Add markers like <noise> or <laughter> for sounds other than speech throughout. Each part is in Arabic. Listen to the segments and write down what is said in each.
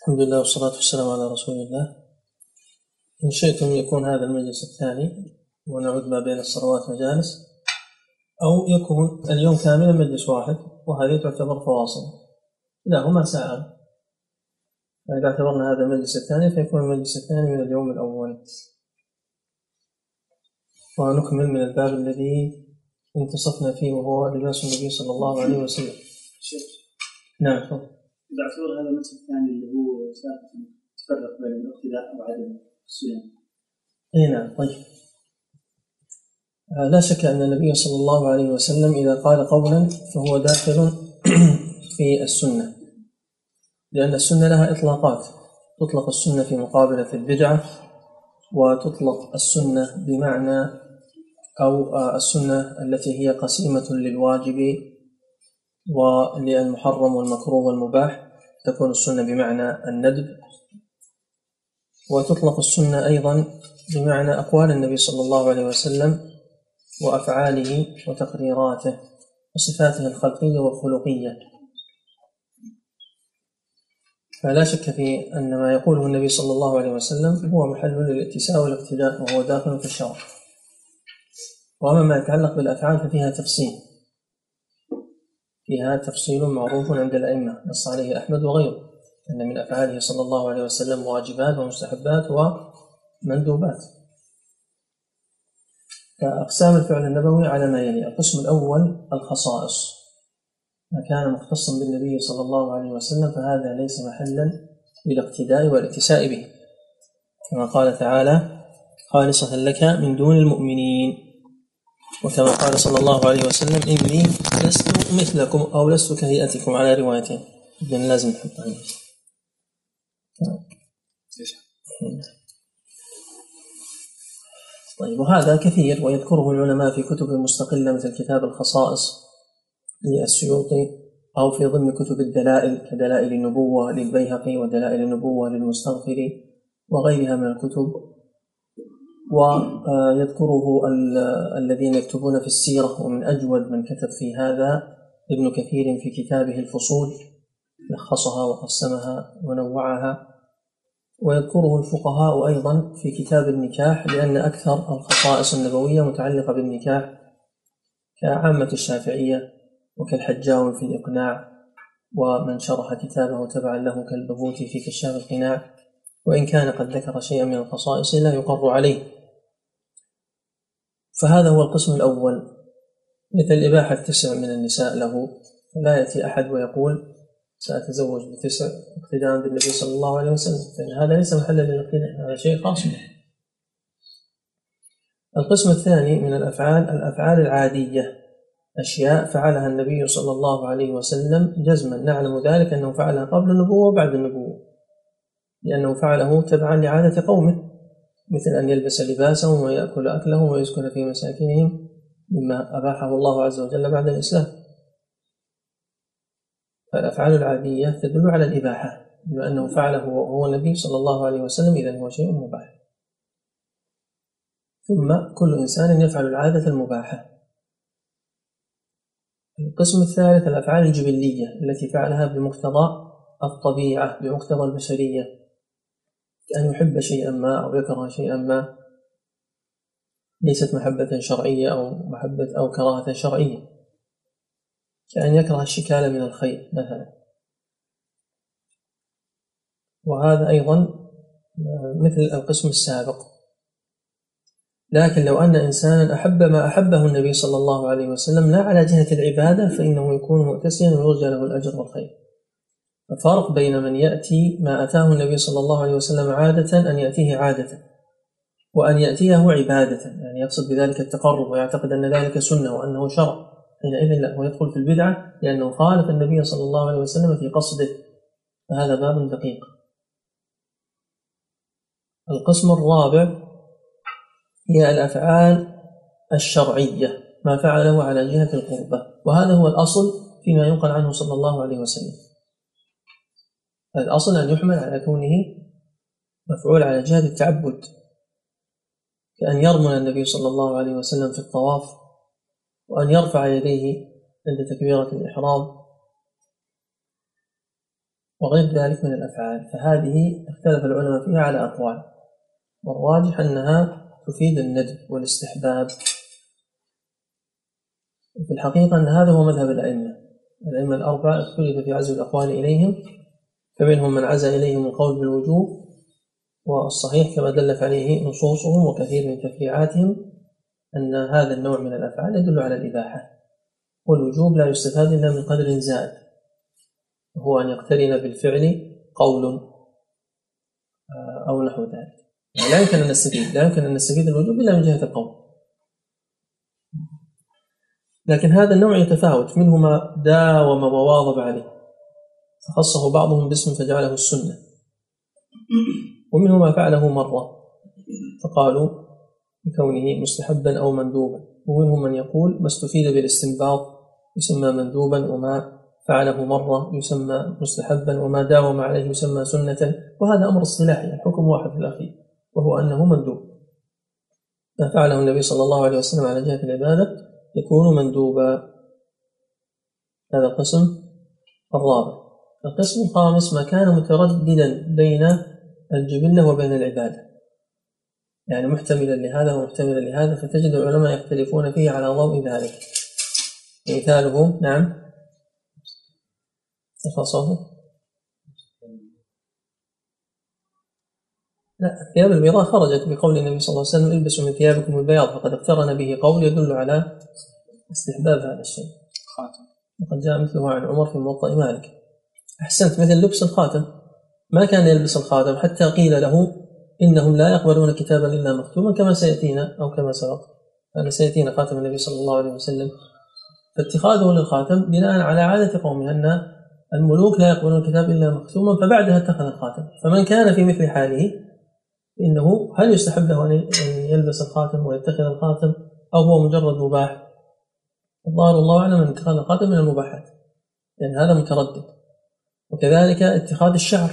الحمد لله والصلاة والسلام على رسول الله. إن شئتم يكون هذا المجلس الثاني ونعود ما بين الصلوات مجالس أو يكون اليوم كاملا مجلس واحد وهذه تعتبر فواصل. كلاهما ساعة. فإذا اعتبرنا هذا المجلس الثاني فيكون المجلس الثاني من اليوم الأول. ونكمل من الباب الذي انتصفنا فيه وهو لباس النبي صلى الله عليه وسلم. نعم إذا هذا المجلس الثاني اللي هو تفرق بين الاقتداء وعدم السنن إي نعم طيب. آه، لا شك أن النبي صلى الله عليه وسلم إذا قال قولا فهو داخل <clears throat> في السنة. لأن السنة لها إطلاقات. تطلق السنة في مقابله البدعة وتطلق السنة بمعنى أو آه، السنة التي هي قسيمة للواجب وللمحرم والمكروه والمباح تكون السنة بمعنى الندب. وتطلق السنة أيضا بمعنى أقوال النبي صلى الله عليه وسلم وأفعاله وتقريراته وصفاته الخلقية والخلقية. فلا شك في أن ما يقوله النبي صلى الله عليه وسلم هو محل للاتساع والاقتداء وهو داخل في الشرع. وأما ما يتعلق بالأفعال ففيها تفصيل. فيها تفصيل معروف عند الأئمة نص عليه أحمد وغيره أن من أفعاله صلى الله عليه وسلم واجبات ومستحبات ومندوبات. كأقسام الفعل النبوي على ما يلي. القسم الأول الخصائص. ما كان مختصا بالنبي صلى الله عليه وسلم فهذا ليس محلا للاقتداء والاتساء به. كما قال تعالى خالصة لك من دون المؤمنين وكما قال صلى الله عليه وسلم إني لست مثلكم أو لست كهيئتكم على روايتين. إذن لازم نحط طيب وهذا كثير ويذكره العلماء في كتب مستقلة مثل كتاب الخصائص للسيوطي أو في ضمن كتب الدلائل كدلائل النبوة للبيهقي ودلائل النبوة للمستغفري وغيرها من الكتب. ويذكره الذين يكتبون في السيرة ومن أجود من كتب في هذا ابن كثير في كتابه الفصول لخصها وقسمها ونوعها. ويذكره الفقهاء أيضا في كتاب النكاح لأن أكثر الخصائص النبوية متعلقة بالنكاح كعامة الشافعية وكالحجاوي في الإقناع ومن شرح كتابه تبعا له كالبغوثي في كشاف القناع وإن كان قد ذكر شيئا من الخصائص لا يقر عليه. فهذا هو القسم الأول. مثل إباحة تسع من النساء له فلا يأتي أحد ويقول سأتزوج بتسع اقتداء بالنبي صلى الله عليه وسلم. فإن هذا ليس محلا للاقتداء هذا شيء خاص. به القسم الثاني من الأفعال الأفعال العادية. أشياء فعلها النبي صلى الله عليه وسلم جزما. نعلم ذلك أنه فعلها قبل النبوة وبعد النبوة لأنه فعله تبعا لعادة قومه. مثل أن يلبس لباسهم ويأكل أكلهم ويسكن في مساكنهم مما أباحه الله عز وجل بعد الإسلام. فالأفعال العادية تدل على الإباحة بما أنه فعله هو النبي صلى الله عليه وسلم إذا هو شيء مباح. ثم كل إنسان يفعل العادة المباحة. القسم الثالث الأفعال الجبلية التي فعلها بمقتضى الطبيعة بمقتضى البشرية. كأن يحب شيئا ما أو يكره شيئا ما. ليست محبة شرعية أو محبة أو كراهة شرعية. كأن يكره الشكال من الخيل مثلا. وهذا أيضا مثل القسم السابق. لكن لو أن إنسانا أحب ما أحبه النبي صلى الله عليه وسلم لا على جهة العبادة فإنه يكون مؤتسيا ويرجى له الأجر والخير. الفرق بين من يأتي ما أتاه النبي صلى الله عليه وسلم عادة أن يأتيه عادة وأن يأتيه عبادة يعني يقصد بذلك التقرب ويعتقد أن ذلك سنة وأنه شرع. حينئذ لا هو يدخل في البدعة لأنه خالف النبي صلى الله عليه وسلم في قصده. فهذا باب دقيق. القسم الرابع هي الأفعال الشرعية ما فعله على جهة القربة. وهذا هو الأصل فيما ينقل عنه صلى الله عليه وسلم. الأصل أن يحمل على كونه مفعول على جهة التعبد كأن يرمل النبي صلى الله عليه وسلم في الطواف وأن يرفع يديه عند تكبيرة الإحرام وغير ذلك من الأفعال. فهذه اختلف العلماء فيها على أقوال. والراجح أنها تفيد الندب والاستحباب. في الحقيقة أن هذا هو مذهب الأئمة. الأئمة الأربعة اختلف في عزو الأقوال إليهم فمنهم من عزى إليهم القول بالوجوب والصحيح كما دلت عليه نصوصهم وكثير من تفريعاتهم أن هذا النوع من الأفعال يدل على الإباحة. والوجوب لا يستفاد إلا من قدر زائد وهو أن يقترن بالفعل قول آه، أو نحو ذلك. يعني لا يمكن أن نستفيد لا يمكن أن نستفيد الوجوب إلا من جهة القول. لكن هذا النوع يتفاوت منه ما داوم وواظب عليه. فخصه بعضهم باسم فجعله السنة. ومنه ما فعله مرة. فقالوا بكونه مستحبا أو مندوبا. ومنهم من يقول ما استفيد بالاستنباط يسمى مندوبا وما فعله مرة يسمى مستحبا وما داوم عليه يسمى سنة. وهذا أمر اصطلاحي الحكم واحد في الأخير وهو أنه مندوب. ما فعله النبي صلى الله عليه وسلم على جهة العبادة يكون مندوبا. هذا القسم الرابع. القسم الخامس ما كان مترددا بين الجبلة وبين العبادة. يعني محتملا لهذا ومحتملا لهذا فتجد العلماء يختلفون فيه على ضوء ذلك. مثاله نعم. ارفع صوتك لا الثياب البيضاء خرجت بقول النبي صلى الله عليه وسلم البسوا من ثيابكم البياض فقد اقترن به قول يدل على استحباب هذا الشيء. خاتم. وقد جاء مثله عن عمر في موطأ مالك. أحسنت. مثل لبس الخاتم. ما كان يلبس الخاتم حتى قيل له إنهم لا يقبلون كتابا إلا مختوما كما سيأتينا أو كما سبق. أن سيأتينا خاتم النبي صلى الله عليه وسلم. فاتخاذه للخاتم بناء على عادة قومه أن الملوك لا يقبلون الكتاب إلا مختوما فبعدها اتخذ الخاتم. فمن كان في مثل حاله فإنه هل يستحب له أن يلبس الخاتم ويتخذ الخاتم أو هو مجرد مباح؟ الظاهر الله أعلم أن اتخاذ الخاتم من المباحات. لأن هذا متردد. وكذلك اتخاذ الشعر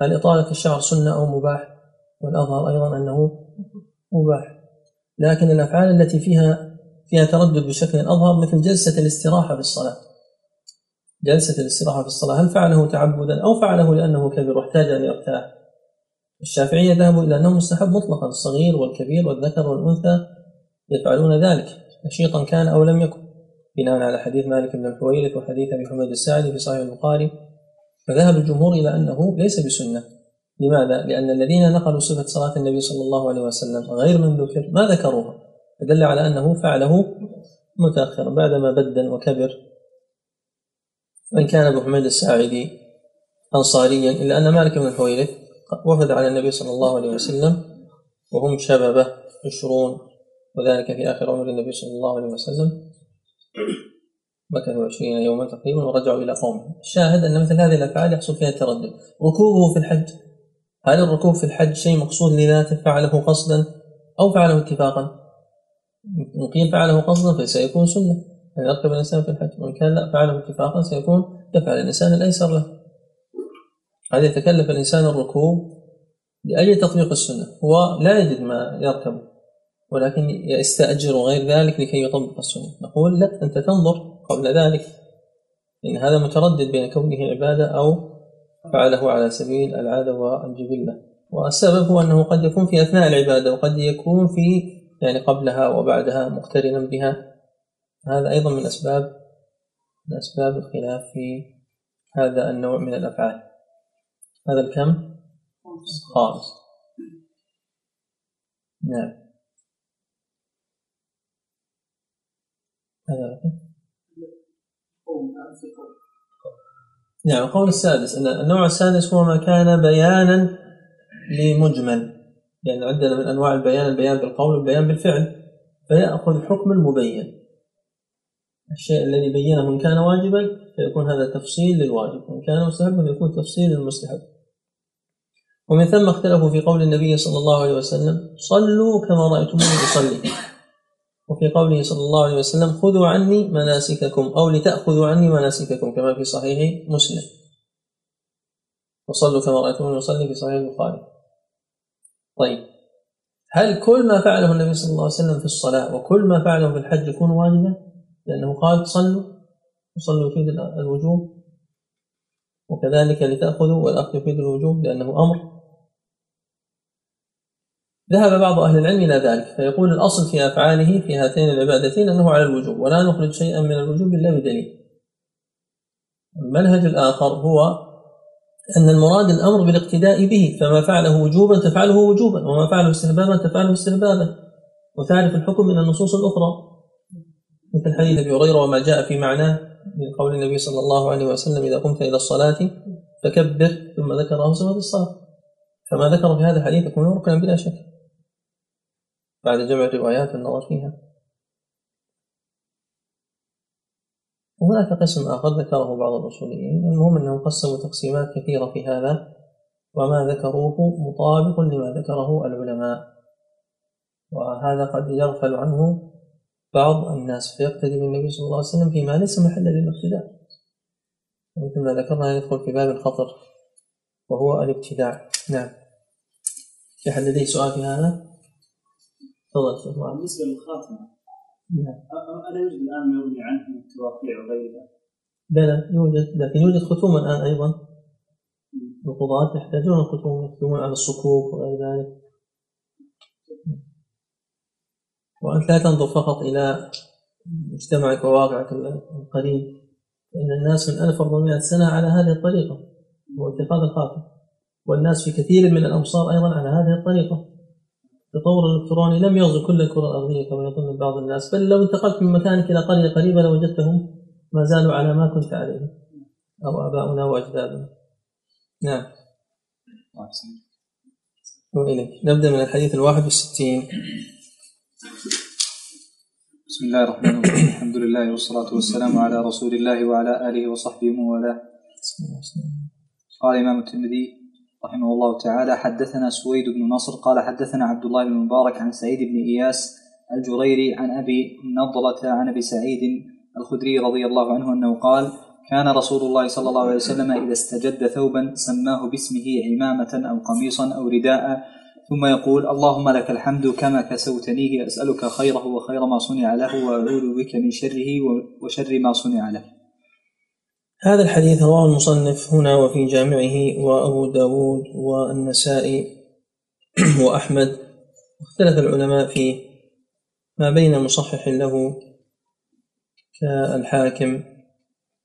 هل إطالة الشعر سنة أو مباح؟ والأظهر أيضا أنه مباح. لكن الأفعال التي فيها فيها تردد بشكل أظهر مثل جلسة الاستراحة في الصلاة. جلسة الاستراحة في الصلاة هل فعله تعبدا أو فعله لأنه كبر واحتاج أن يرتاح؟ الشافعية ذهبوا إلى أنه مستحب مطلقا الصغير والكبير والذكر والأنثى يفعلون ذلك نشيطا كان أو لم يكن. بناء على حديث مالك بن الحويرث وحديث أبي حميد الساعدي في صحيح البخاري فذهب الجمهور إلى أنه ليس بسنة. لماذا؟ لأن الذين نقلوا صفة صلاة النبي صلى الله عليه وسلم غير من ذكر ما ذكروها فدل على أنه فعله متأخرا بعدما بدن وكبر. وإن كان أبو حميد الساعدي أنصاريا إلا أن مالك بن الحويرث وفد على النبي صلى الله عليه وسلم وهم شبابه عشرون وذلك في آخر عمر النبي صلى الله عليه وسلم. مكثوا عشرين يوما تقريبا ورجعوا إلى قومهم الشاهد أن مثل هذه الأفعال يحصل فيها التردد ركوبه في الحج. هل الركوب في الحج شيء مقصود لذاته؟ فعله قصدا أو فعله اتفاقا؟ إن قيل فعله قصدا فسيكون سنة. أن يركب الإنسان في الحج. وإن كان لا فعله اتفاقا سيكون يفعل الإنسان الأيسر له. هذا يتكلف الإنسان الركوب لأجل تطبيق السنة؟ هو لا يجد ما يركبه ولكن يستأجر غير ذلك لكي يطبق السنة. نقول لا أنت تنظر قبل ذلك إن هذا متردد بين كونه عبادة أو فعله على سبيل العادة والجبلة. والسبب هو أنه قد يكون في أثناء العبادة وقد يكون في يعني قبلها وبعدها مقترنا بها. هذا أيضا من أسباب من أسباب الخلاف في هذا النوع من الأفعال. هذا الكم؟ خامس. نعم هذا نعم القول السادس أن النوع السادس هو ما كان بيانا لمجمل. يعني عندنا من أنواع البيان البيان بالقول والبيان بالفعل فيأخذ حكم المبين الشيء الذي بينه إن كان واجبا فيكون هذا تفصيل للواجب وإن كان مستحبا فيكون تفصيل للمستحب. ومن ثم اختلفوا في قول النبي صلى الله عليه وسلم صلوا كما رأيتموني أصلي. وفي قوله صلى الله عليه وسلم خذوا عني مناسككم أو لتأخذوا عني مناسككم كما في صحيح مسلم. وصلوا كما رأيتموني يصلي في صحيح البخاري. طيب. هل كل ما فعله النبي صلى الله عليه وسلم في الصلاة وكل ما فعله في الحج يكون واجبا؟ لأنه قال صلوا وصلوا يفيد الوجوب. وكذلك لتأخذوا والأخذ يفيد الوجوب لأنه أمر ذهب بعض أهل العلم إلى ذلك فيقول الأصل في أفعاله في هاتين العبادتين أنه على الوجوب ولا نخرج شيئا من الوجوب إلا بدليل. المنهج الآخر هو أن المراد الأمر بالاقتداء به فما فعله وجوبا تفعله وجوبا وما فعله استحبابا تفعله استحبابا. وتعرف الحكم من النصوص الأخرى. مثل حديث أبي هريرة وما جاء في معناه من قول النبي صلى الله عليه وسلم إذا قمت إلى الصلاة فكبر ثم ذكر صفة الصلاة. فما ذكر في هذا الحديث يكون ركنا بلا شك. بعد جمع الروايات والنظر فيها. وهناك قسم آخر ذكره بعض الأصوليين المهم أنهم قسموا تقسيمات كثيرة في هذا وما ذكروه مطابق لما ذكره العلماء. وهذا قد يغفل عنه بعض الناس فيقتدي بالنبي صلى الله عليه وسلم فيما ليس محلا للاقتداء مثل ما ذكرنا يدخل في باب الخطر وهو الابتداع. نعم. في أحد لديه سؤال في هذا؟ تفضل بالنسبة للخاتمة نعم. ألا يوجد الآن ما يغني عنه من التواقيع وغيرها؟ لا لا يوجد لكن يوجد ختوم الآن أيضا. القضاة يحتاجون الختوم يختمون على الصكوك وغير ذلك. وأنت لا تنظر فقط إلى مجتمعك وواقعك القريب فإن الناس من 1400 سنة على هذه الطريقة هو اتخاذ الخاتم والناس في كثير من الأمصار أيضا على هذه الطريقة. التطور الإلكتروني لم يغزو كل الكرة الأرضية كما يظن بعض الناس بل لو انتقلت من مكانك إلى قرية قريبة لوجدتهم ما زالوا على ما كنت عليه أو آباؤنا وأجدادنا. نعم. وإليك. نبدأ من الحديث الواحد والستين بسم الله الرحمن الرحيم. الحمد لله والصلاة والسلام على رسول الله وعلى آله وصحبه ومن والاه قال الإمام الترمذي رحمه الله تعالى. حدثنا سويد بن نصر قال حدثنا عبد الله بن مبارك عن سعيد بن إياس الجريري عن أبي نضلة عن أبي سعيد الخدري رضي الله عنه أنه قال كان رسول الله صلى الله عليه وسلم إذا استجد ثوبا سماه باسمه عمامة أو قميصا أو رداء ثم يقول اللهم لك الحمد كما كسوتنيه أسألك خيره وخير ما صنع له وأعوذ بك من شره وشر ما صنع له. هذا الحديث رواه المصنف هنا وفي جامعه وأبو داود والنسائي <clears throat> وأحمد. واختلف العلماء فيه ما بين مصحح له كالحاكم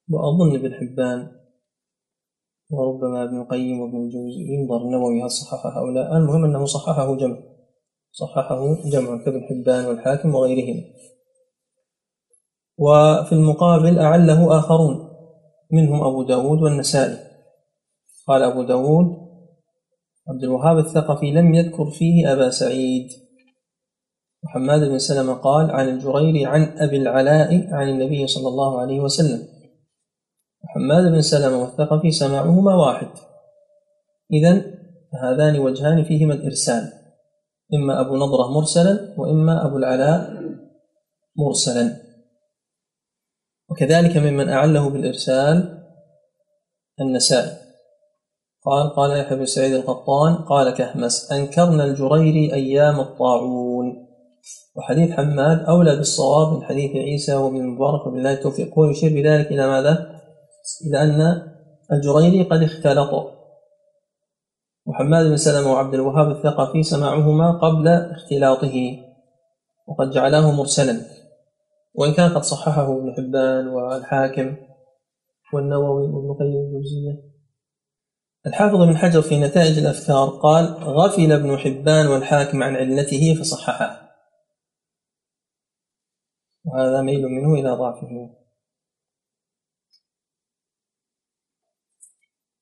وأظن ابن حبان. وربما ابن القيم وابن الجوزي ينظر النووي هل صحح هؤلاء المهم أنه صححه جمع. صححه جمع كابن حبان والحاكم وغيرهم وفي المقابل أعله آخرون. منهم أبو داود والنسائي. قال أبو داود عبد الوهاب الثقفي لم يذكر فيه أبا سعيد. محمد بن سلمة قال عن الجريري عن أبي العلاء عن النبي صلى الله عليه وسلم. محمد بن سلمة والثقفي سماعهما واحد. إذا هذان وجهان فيهما الإرسال إما أبو نضرة مرسلا وإما أبو العلاء مرسلا. وكذلك ممن أعله بالإرسال النسائي. قال قال يحيى بن سعيد القطان قال كهمس أنكرنا الجريري أيام الطاعون. وحديث حماد أولى بالصواب من حديث عيسى وابن المبارك وبالله التوفيق. هو يشير بذلك إلى ماذا؟ إلى أن الجريري قد اختلط محمد بن سلمة وعبد الوهاب الثقفي سماعهما قبل اختلاطه وقد جعلاه مرسلا. وإن كان قد صححه ابن حبان والحاكم والنووي وابن قيم الجوزية. الحافظ بن حجر في نتائج الأفكار قال غفل ابن حبان والحاكم عن علته فصححه. وهذا ميل منه إلى ضعفه.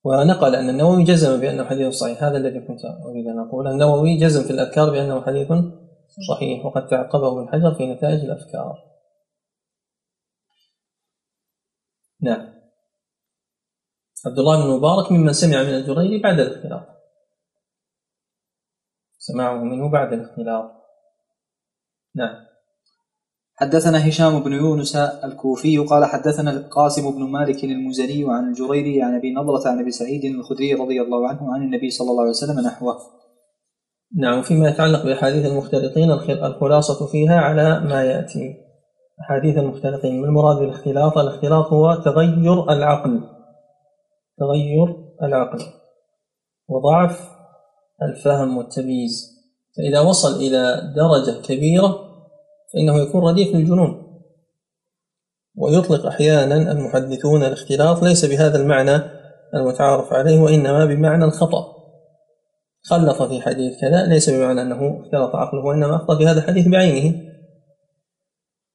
ونقل أن النووي جزم بأنه حديث صحيح. هذا الذي كنت أريد أن أقوله النووي جزم في الأذكار بأنه حديث صحيح. وقد تعقبه ابن حجر في نتائج الأفكار. نعم عبد الله بن مبارك ممن سمع من الجريري بعد الاختلاط سمعه منه بعد الاختلاط نعم حدثنا هشام بن يونس الكوفي قال حدثنا القاسم بن مالك المزني عن الجريري عن أبي نضرة عن أبي سعيد الخدري رضي الله عنه عن النبي صلى الله عليه وسلم نحوه. نعم فيما يتعلق بأحاديث المختلطين الخلاصة فيها على ما يأتي. أحاديث المختلطين ما المراد بالاختلاط؟ الاختلاط هو تغير العقل. تغير العقل. وضعف الفهم والتمييز. فإذا وصل إلى درجة كبيرة فإنه يكون رديف للجنون. ويطلق أحيانا المحدثون الاختلاط ليس بهذا المعنى المتعارف عليه وإنما بمعنى الخطأ. خلط في حديث كذا ليس بمعنى أنه اختلط عقله وإنما أخطأ في هذا الحديث بعينه.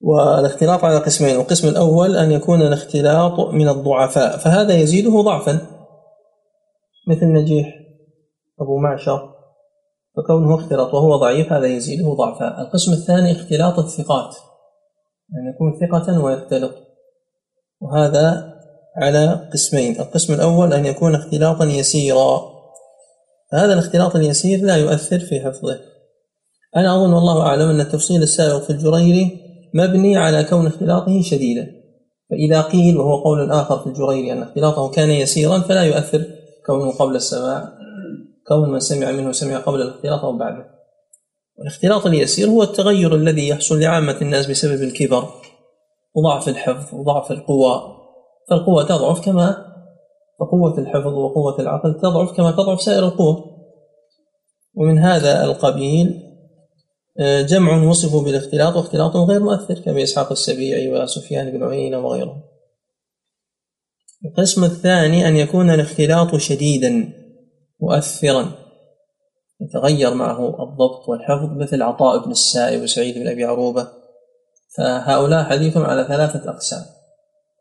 والاختلاط على قسمين القسم الأول أن يكون الاختلاط من الضعفاء فهذا يزيده ضعفا. مثل نجيح أبو معشر فكونه اختلط وهو ضعيف هذا يزيده ضعفا. القسم الثاني اختلاط الثقات أن يعني يكون ثقة ويختلط وهذا على قسمين. القسم الأول أن يكون اختلاطا يسيرا هذا الاختلاط اليسير لا يؤثر في حفظه. أنا أظن والله أعلم أن التفصيل السابق في الجريري مبني على كون اختلاطه شديدا. فإذا قيل وهو قول آخر في الجريري أن اختلاطه كان يسيرا فلا يؤثر كونه قبل السماع. كون من سمع منه سمع قبل الاختلاط أو بعده. والاختلاط اليسير هو التغير الذي يحصل لعامة الناس بسبب الكبر. وضعف الحفظ وضعف القوى. فالقوة تضعف كما فقوة الحفظ وقوة العقل تضعف كما تضعف سائر القوى. ومن هذا القبيل جمع وصفوا بالاختلاط واختلاط غير مؤثر كبإسحاق السبيعي وسفيان بن عيينة وغيرهم. القسم الثاني أن يكون الاختلاط شديدا مؤثرا. يتغير معه الضبط والحفظ مثل عطاء بن السائب وسعيد بن أبي عروبة. فهؤلاء حديثهم على ثلاثة أقسام.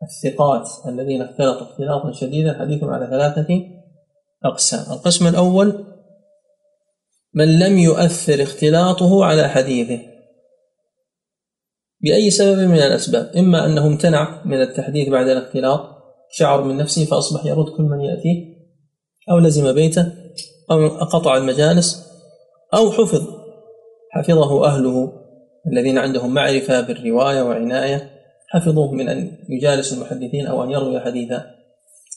الثقات الذين اختلطوا اختلاطا شديدا حديثهم على ثلاثة أقسام. القسم الأول من لم يؤثر اختلاطه على حديثه. بأي سبب من الأسباب؟ إما أنه امتنع من التحديث بعد الاختلاط شعر من نفسه فأصبح يرد كل من يأتيه أو لزم بيته أو قطع المجالس أو حفظ. حفظه أهله الذين عندهم معرفة بالرواية وعناية حفظوه من أن يجالس المحدثين أو أن يروي حديثا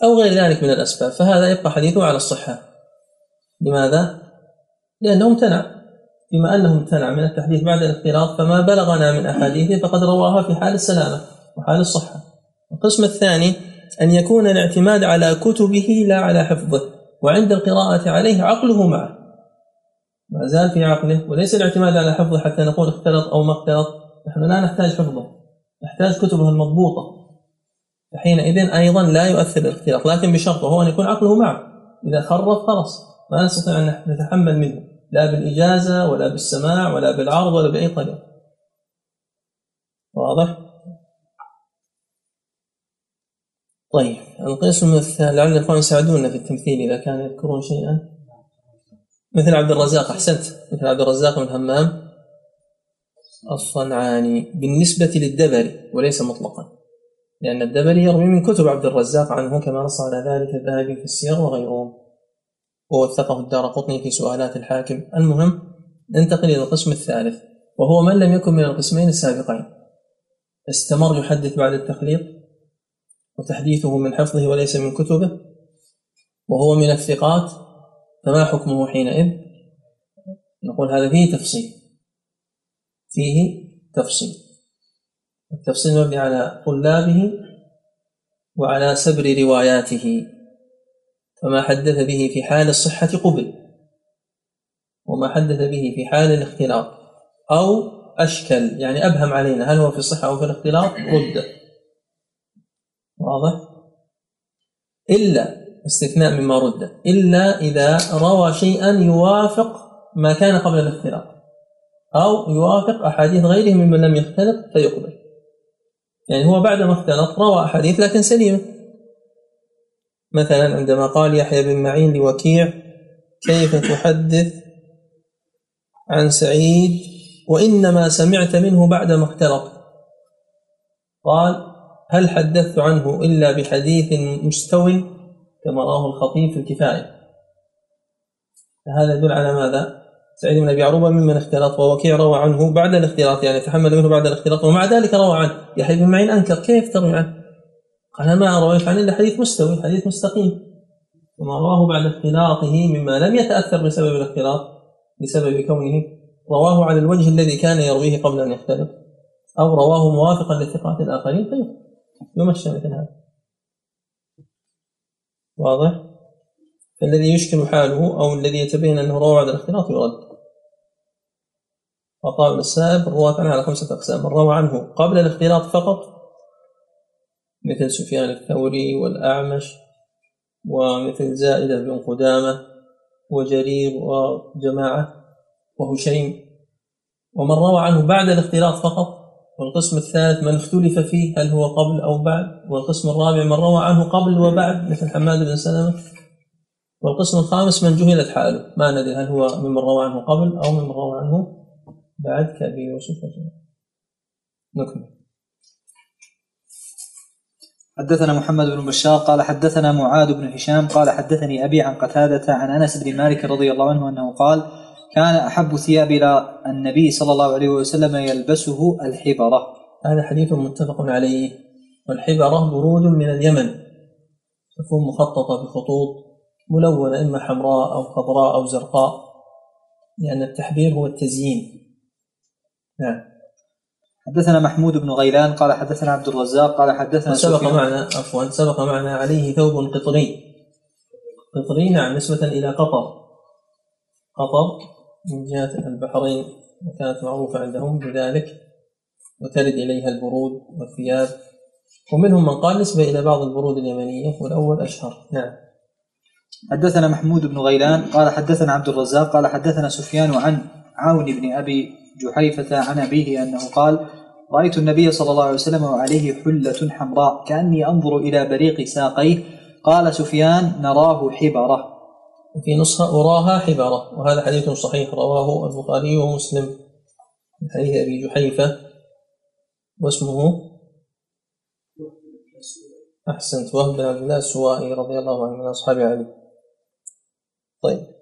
أو غير ذلك من الأسباب. فهذا يبقى حديثه على الصحة. لماذا؟ لأنه امتنع. بما أنه امتنع من التحديث بعد الاختلاط فما بلغنا من أحاديثه فقد رواها في حال السلامة وحال الصحة. القسم الثاني أن يكون الاعتماد على كتبه لا على حفظه وعند القراءة عليه عقله معه. ما زال في عقله وليس الاعتماد على حفظه حتى نقول اختلط أو ما اختلط. نحن لا نحتاج حفظه نحتاج كتبه المضبوطة. فحينئذ أيضا لا يؤثر الاختلاط لكن بشرط وهو أن يكون عقله معه. إذا خرف خلاص. ما نستطيع أن نتحمل منه لا بالإجازة ولا بالسماع ولا بالعرض ولا بأي طريقة. واضح؟ طيب القسم الثاني لعل الإخوان يساعدونا في التمثيل إذا كانوا يذكرون شيئا. مثل عبد الرزاق أحسنت. مثل عبد الرزاق بن همام الصنعاني بالنسبة للدبري وليس مطلقا لأن الدبري يروي من كتب عبد الرزاق عنه كما نص على ذلك الذهبي في السير وغيرهم ووثقه الدار قطني في سؤالات الحاكم. المهم ننتقل إلى القسم الثالث وهو من لم يكن من القسمين السابقين. استمر يحدث بعد التخليط وتحديثه من حفظه وليس من كتبه وهو من الثقات فما حكمه حينئذ؟ نقول هذا فيه تفصيل. فيه تفصيل. التفصيل مبني على طلابه وعلى سبر رواياته. فما حدث به في حال الصحة قبل وما حدث به في حال الاختلاط أو أشكل يعني أبهم علينا هل هو في الصحة أو في الاختلاط رد. واضح؟ إلا استثناء مما رد إلا إذا روى شيئا يوافق ما كان قبل الاختلاط أو يوافق أحاديث غيره ممن لم يختلط فيقبل. يعني هو بعد ما اختلط روى أحاديث لكن سليمة. مثلا عندما قال يحيى بن معين لوكيع كيف تحدث عن سعيد وإنما سمعت منه بعدما اختلط قال هل حدثت عنه إلا بحديث مستو كما رواه الخطيب في الكفاية هذا يدل على ماذا؟ سعيد بن أبي عروبة ممن اختلط ووكيع روى عنه بعد الاختلاط يعني تحمل منه بعد الاختلاط ومع ذلك روى عنه يحيى بن معين أنكر كيف تروي عنه؟ قال ما رويت عنه إلا حديث مستوي حديث مستقيم. وما رواه بعد اختلاطه مما لم يتأثر بسبب الاختلاط بسبب كونه. رواه على الوجه الذي كان يرويه قبل أن يختلط أو رواه موافقا لثقات الآخرين. طيب يمشى مثل هذا. واضح؟ فالذي يشكل حاله أو الذي يتبين أنه روى بعد الاختلاط يرد. بن السائب الرواة عنه على خمسة أقسام. من روى عنه قبل الاختلاط فقط مثل سفيان الثوري والأعمش ومثل زائدة بن قدامة وجرير وجماعة وهشيم. ومن روى عنه بعد الاختلاط فقط والقسم الثالث من اختلف فيه هل هو قبل أو بعد والقسم الرابع من روى عنه قبل وبعد مثل حماد بن سلمة. والقسم الخامس من جهلت حاله ما ندري هل هو ممن روى عنه قبل أو ممن روى عنه بعد كأبي يوسف نكمل. حدثنا محمد بن بشار قال حدثنا معاذ بن هشام قال حدثني أبي عن قتادة عن أنس بن مالك رضي الله عنه أنه قال كان أحب ثياب إلى النبي صلى الله عليه وسلم يلبسه الحبرة هذا حديث متفق عليه. والحبرة برود من اليمن. تكون مخططة بخطوط ملونة إما حمراء أو خضراء أو زرقاء لأن التحبير هو التزيين. نعم. حدثنا محمود بن غيلان قال حدثنا عبد الرزاق قال حدثنا سبق معنا عفوا سبق معنا عليه ثوب قطري. قطري نعم نسبة إلى قطر. قطر من جهة البحرين وكانت معروفة عندهم بذلك وترد إليها البرود والثياب. ومنهم من قال نسبة إلى بعض البرود اليمنية والأول أشهر. نعم. حدثنا محمود بن غيلان قال حدثنا عبد الرزاق قال حدثنا سفيان عن عون بن أبي جحيفة عن أبيه أنه قال رأيت النبي صلى الله عليه وسلم وعليه حلة حمراء كأني أنظر إلى بريق ساقيه. قال سفيان نراه حبرة. وفي نسخة أراها حبرة. وهذا حديث صحيح رواه البخاري ومسلم. من حديث أبي جحيفة واسمه أحسنت وهب بن عبد الله السوائي رضي الله عنه من أصحاب علي. طيب.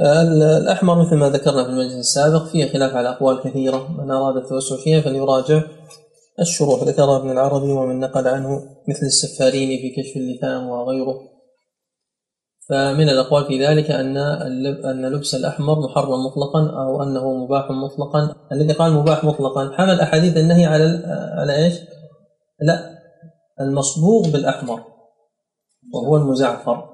الأحمر مثل ما ذكرنا في المجلس السابق فيه خلاف على أقوال كثيرة. من أراد التوسع فيها فليراجع الشروح. ذكرها ابن العربي ومن نقل عنه مثل السفاريني في كشف اللثام وغيره. فمن الأقوال في ذلك أن أن لبس الأحمر محرم مطلقا أو أنه مباح مطلقا. الذي قال مباح مطلقا حمل أحاديث النهي على على إيش؟ لا المصبوغ بالأحمر وهو المزعفر.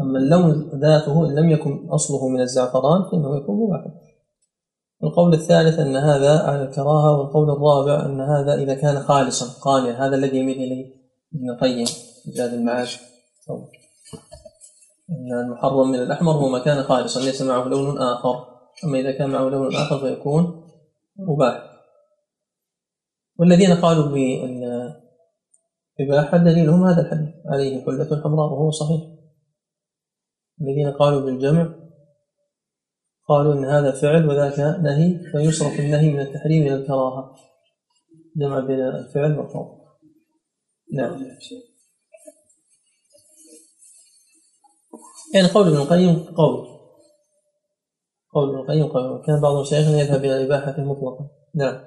أما اللون ذاته إن لم يكن أصله من الزعفران فإنه يكون مباحا القول الثالث أن هذا على الكراهة والقول الرابع أن هذا إذا كان خالصا قانيا هذا الذي يميل إليه ابن القيم زاد المعاش. أن المحرم من الأحمر هو ما كان خالصا ليس معه لون آخر. أما إذا كان معه لون آخر فيكون مباح. والذين قالوا بالإباحة دليلهم هذا الحديث عليه حلة حمراء وهو صحيح. الذين قالوا بالجمع قالوا إن هذا فعل وذاك نهي فيصرف النهي من التحريم إلى الكراهة. جمع بين الفعل والفضل نعم. يعني قول ابن القيم قول. قول ابن القيم قول. كان بعض مشايخنا يذهب إلى الإباحة مطلقا نعم.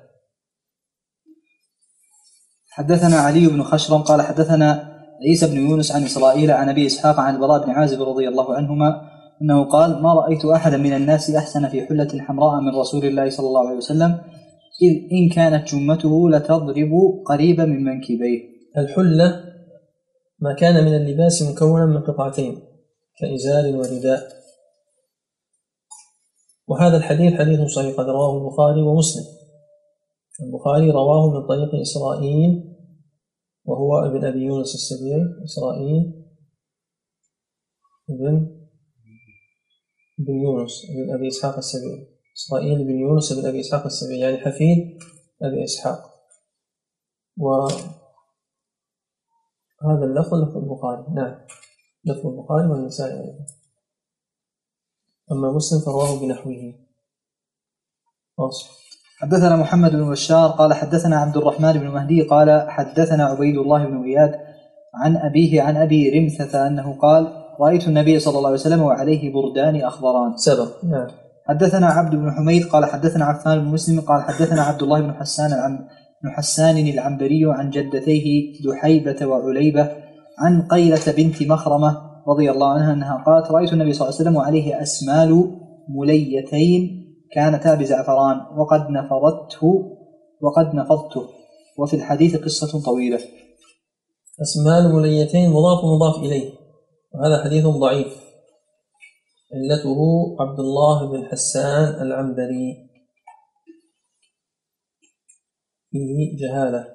حدثنا علي بن خشرم قال حدثنا عيسى بن يونس عن إسرائيل عن أبي إسحاق عن البراء بن عازب رضي الله عنهما أنه قال ما رأيت أحدا من الناس أحسن في حلة حمراء من رسول الله صلى الله عليه وسلم إذ إن كانت جمته لتضرب قريبا من منكبيه. الحلة ما كان من اللباس مكونا من قطعتين كإزار ورداء. وهذا الحديث حديث صحيح قد رواه البخاري ومسلم. البخاري رواه من طريق إسرائيل وهو ابن أبي يونس السبيعي إسرائيل ابن بن يونس بن أبي إسحاق السبيعي. إسرائيل بن يونس بن أبي إسحاق السبيعي يعني حفيد أبي إسحاق. وهذا اللفظ لفظ البخاري. نعم لفظ البخاري والنسائي أيضا. أما مسلم فرواه بنحوه. واصل. حدثنا محمد بن بشار قال حدثنا عبد الرحمن بن مهدي قال حدثنا عبيد الله بن اياد عن أبيه عن أبي رمثة أنه قال رأيت النبي صلى الله عليه وسلم وعليه بردان أخضران. سبق نعم. حدثنا عبد بن حميد قال حدثنا عفان بن مسلم قال حدثنا عبد الله بن حسان العم بن حسان العنبري عن جدتيه دحيبة وعليبة عن قيلة بنت مخرمة رضي الله عنها أنها قالت رأيت النبي صلى الله عليه وسلم وعليه أسمال مليتين كانتا بزعفران وقد نفضته وقد نفضته. وفي الحديث قصة طويلة. أسماء المليتين مضاف مضاف إليه. وهذا حديث ضعيف. علته عبد الله بن حسان العنبري. فيه جهالة.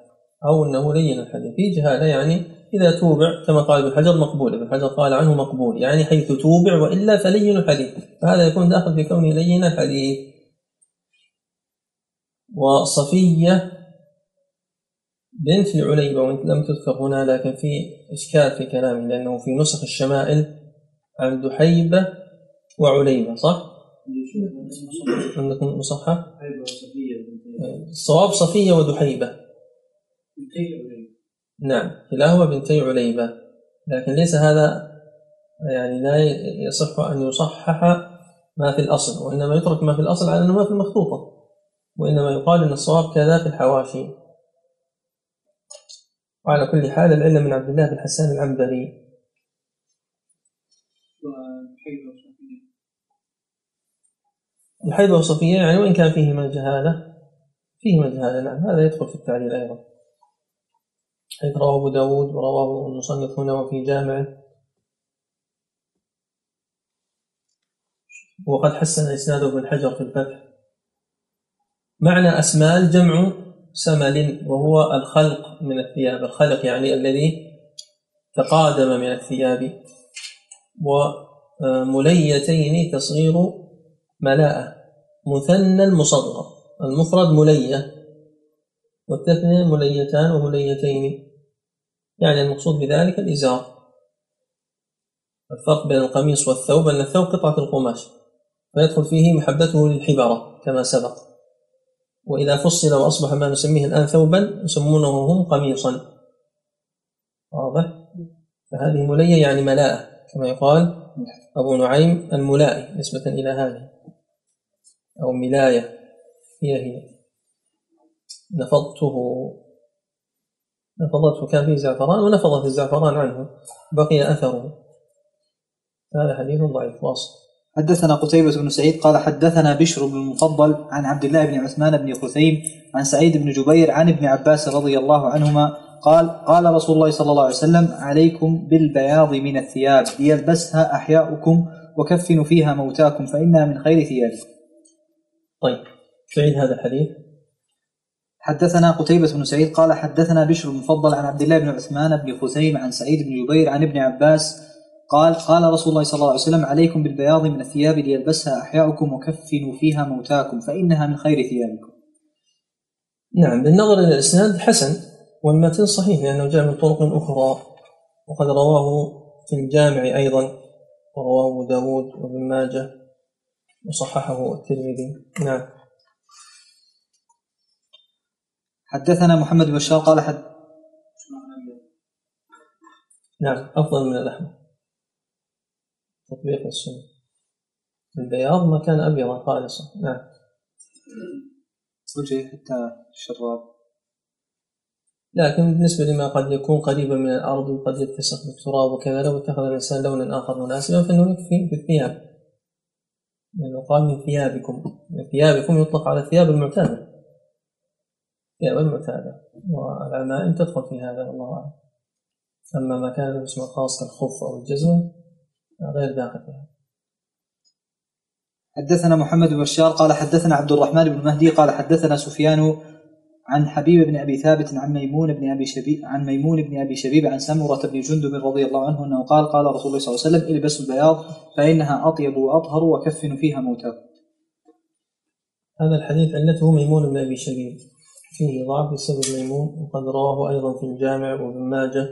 أو أنه لين الحديث. فيه جهالة يعني إذا توبع كما قال ابن حجر مقبول. ابن حجر قال عنه مقبول يعني حيث توبع وإلا فلين الحديث. فهذا يكون داخل في كونه لين الحديث. وصفية بنت لعليبة وإن لم تذكر هنا لكن في إشكال في كلامه لأنه في نسخ الشمائل عن دحيبة وعليبة صح؟ عندكم مصحح؟ الصواب صفية ودحيبة. نعم كلاهما بنتي عليبة. لكن ليس هذا يعني لا يصح أن يصحح ما في الأصل وإنما يترك ما في الأصل على أنه ما في المخطوطة وإنما يقال أن الصواب كذا في الحواشي. وعلى كل حال العلم من عبد الله بن حسان العنبري. الحيض وصفية يعني وإن كان فيهما جهالة فيهما جهالة نعم هذا يدخل في التعليل أيضا. حيث رواه أبو داود ورواه المصنف هنا وفي جامع. وقد حسن إسناده ابن حجر في الفتح. معنى أسمال جمع سمل وهو الخلق من الثياب. الخلق يعني الذي تقادم من الثياب. ومليتين تصغير ملاءة. مثنى المصغر. المفرد ملية. والتثنية مليتان ومليتين. يعني المقصود بذلك الإزار. الفرق بين القميص والثوب أن الثوب قطعة القماش فيدخل فيه محبته للحبارة كما سبق. وإذا فصل وأصبح ما نسميه الآن ثوبا يسمونه هم قميصا. واضح؟ فهذه ملية يعني ملاءة كما يقال أبو نعيم الملائي نسبة إلى هذه أو ملاية هي هي. نفضته نفضته كان فيه زعفران ونفضت الزعفران عنه. بقي أثره هذا حديث ضعيف واصل. حدثنا قتيبة بن سعيد قال حدثنا بشر بن المفضل عن عبد الله بن عثمان بن خثيم عن سعيد بن جبير عن ابن عباس رضي الله عنهما قال قال رسول الله صلى الله عليه وسلم عليكم بالبياض من الثياب ليلبسها أحياؤكم وكفنوا فيها موتاكم فإنها من خير ثيابكم. طيب تعيد هذا الحديث. حدثنا قتيبة بن سعيد قال حدثنا بشر المفضل عن عبد الله بن عثمان بن خثيم عن سعيد بن جبير عن ابن عباس قال قال رسول الله صلى الله عليه وسلم عليكم بالبياض من الثياب ليلبسها أحياؤكم وكفنوا فيها موتاكم فإنها من خير ثيابكم. نعم بالنظر إلى الإسناد حسن والمتن صحيح لأنه جاء من طرق أخرى وقد رواه في الجامع أيضا ورواه داود وابن ماجه وصححه الترمذي. نعم. حدثنا محمد بن بشار قال حد نعم أفضل من اللحم. تطبيق السنة. البياض ما كان أبيضا خالصا. نعم. وجه حتى الشراب. لكن بالنسبة لما قد يكون قريبا من الأرض وقد يتسق بالتراب وكذا لو اتخذ الإنسان لونا آخر مناسبا فإنه يكفي بالثياب. لأنه قال من ثيابكم. من ثيابكم يطلق على الثياب المعتادة. الثياب المعتادة والعمائم تدخل في هذا والله أعلم. أما ما كان له اسم خاص كالخف أو الجزمة غير داخل فيها. حدثنا محمد بن بشار قال حدثنا عبد الرحمن بن مهدي قال حدثنا سفيان عن حبيب بن أبي ثابت عن ميمون بن أبي شبيب عن ميمون بن أبي شبيب عن سمرة بن جندب رضي الله عنه أنه قال قال رسول الله صلى الله عليه وسلم البسوا البياض فإنها أطيب وأطهر وكفنوا فيها موتاكم. هذا الحديث علته ميمون بن أبي شبيب. فيه ضعف بسبب ميمون وقد رواه أيضا في الجامع وابن ماجه.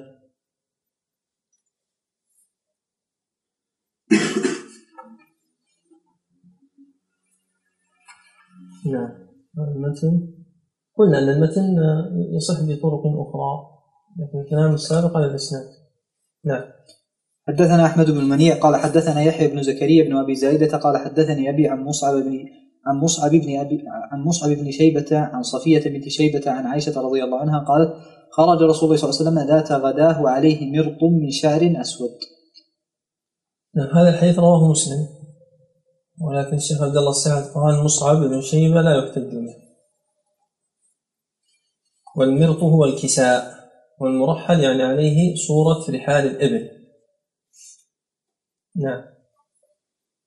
<coughs> نعم. المتن. قلنا أن المتن يصح بطرق أخرى لكن الكلام السابق على الإسناد. نعم. حدثنا أحمد بن المنيع قال حدثنا يحيى بن زكريا بن أبي زايدة قال حدثني أبي عن مصعب بن عن مصعب بن أبي عن مصعب بن شيبة عن صفية بنت شيبة عن عائشة رضي الله عنها قالت خرج رسول الله صلى الله عليه وسلم ذات غداه وعليه مرط من شعر أسود. نعم هذا الحديث رواه مسلم ولكن الشيخ عبد الله السعد قال مصعب بن شيبة لا يحتج به والمرط هو الكساء والمرحل يعني عليه صورة رحال الإبل. نعم.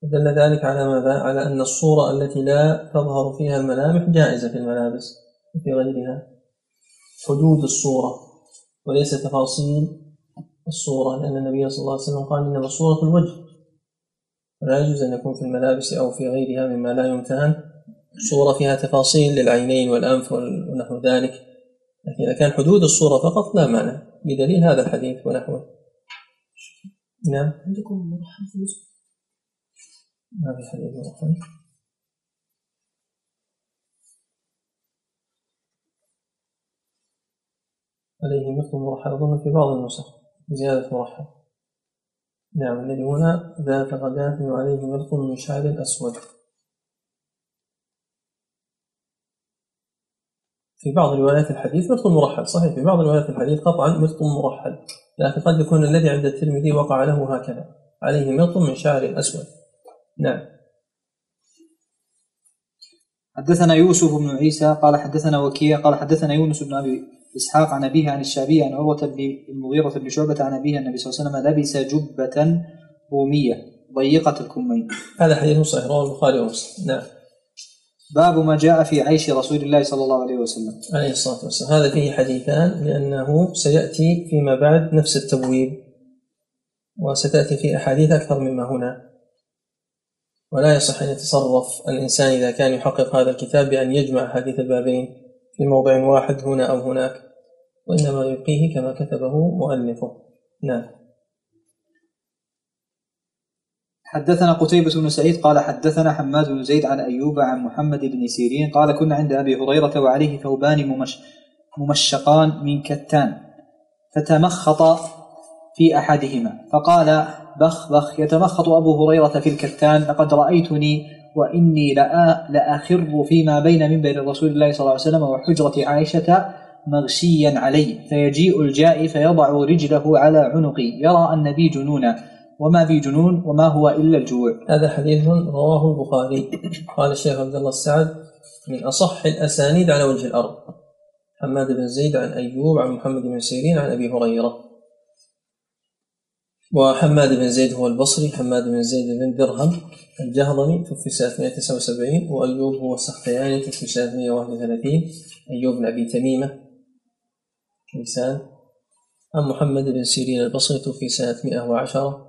دل ذلك على ماذا؟ على أن الصورة التي لا تظهر فيها الملامح جائزة في الملابس وفي غيرها. حدود الصورة وليس تفاصيل الصورة لأن النبي صلى الله عليه وسلم قال إنما الصورة الوجه. ولا يجوز أن يكون في الملابس أو في غيرها مما لا يمتهن. صورة فيها تفاصيل للعينين والأنف ونحو ذلك. لكن إذا كان حدود الصورة فقط لا مانع بدليل هذا الحديث ونحوه. نعم. عندكم مرحب في عليه مثل مرحب أظن في بعض النسخ زيادة مرحب نعم الذي هنا ذات غداة وعليه مرق من شعر أسود في بعض روايات الحديث مثل مرحل صحيح في بعض روايات الحديث قطعا مثل مرحل لكن قد يكون الذي عند الترمذي وقع له هكذا. عليه ملط من شعر أسود نعم حدثنا يوسف بن عيسى قال حدثنا وكيع قال حدثنا يونس بن أبي إسحاق عن أبيه عن الشعبي عن عروة بن المغيرة بن شعبة عن أبيه النبي صلى الله عليه وسلم لبس جبة رومية ضيقة الكمين. هذا حديث صحيح رواه البخاري ومسلم نعم. باب ما جاء في عيش رسول الله صلى الله عليه وسلم. عليه الصلاة والسلام، هذا فيه حديثان لأنه سيأتي فيما بعد نفس التبويب وستأتي في أحاديث أكثر مما هنا. ولا يصح أن يتصرف الإنسان إذا كان يحقق هذا الكتاب بأن يجمع حديث البابين في موضع واحد هنا أو هناك وإنما يبقيه كما كتبه مؤلفه. نعم. حدثنا قتيبة بن سعيد قال حدثنا حماد بن زيد عن أيوب عن محمد بن سيرين قال كنا عند أبي هريرة وعليه ثوبان ممش ممشقان من كتان فتمخط في أحدهما فقال بخ بخ يتمخط أبو هريرة في الكتان لقد رأيتني وإني لأخر فيما بين منبر رسول الله صلى الله عليه وسلم وحجرة عائشة مغشيا علي فيجيء الجائي فيضع رجله على عنقي يرى أن بي جنونا وما بي جنون وما هو إلا الجوع. هذا حديث رواه البخاري. قال الشيخ عبد الله السعد من أصح الأسانيد على وجه الأرض. حماد بن زيد عن أيوب عن محمد بن سيرين عن أبي هريرة. وحماد بن زيد هو البصري حماد بن زيد بن درهم الجهضمي توفي سنة 179 وأيوب هو السختياني توفي سنة 131 أيوب بن أبي تميمة كيسان عن محمد بن سيرين البصري توفي سنة 110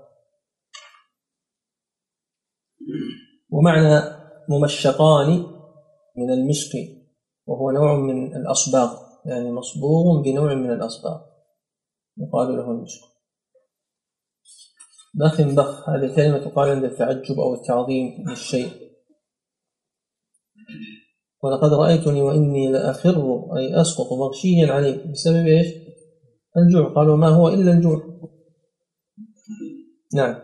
ومعنى ممشقان من المشق وهو نوع من الأصباغ يعني مصبوغ بنوع من الأصباغ يقال له المشق. بخ بخ هذه كلمة تقال عند التعجب أو التعظيم للشيء. ولقد رأيتني وإني لأخر أي أسقط مغشيا عليه بسبب إيش؟ الجوع. قالوا ما هو إلا الجوع. نعم.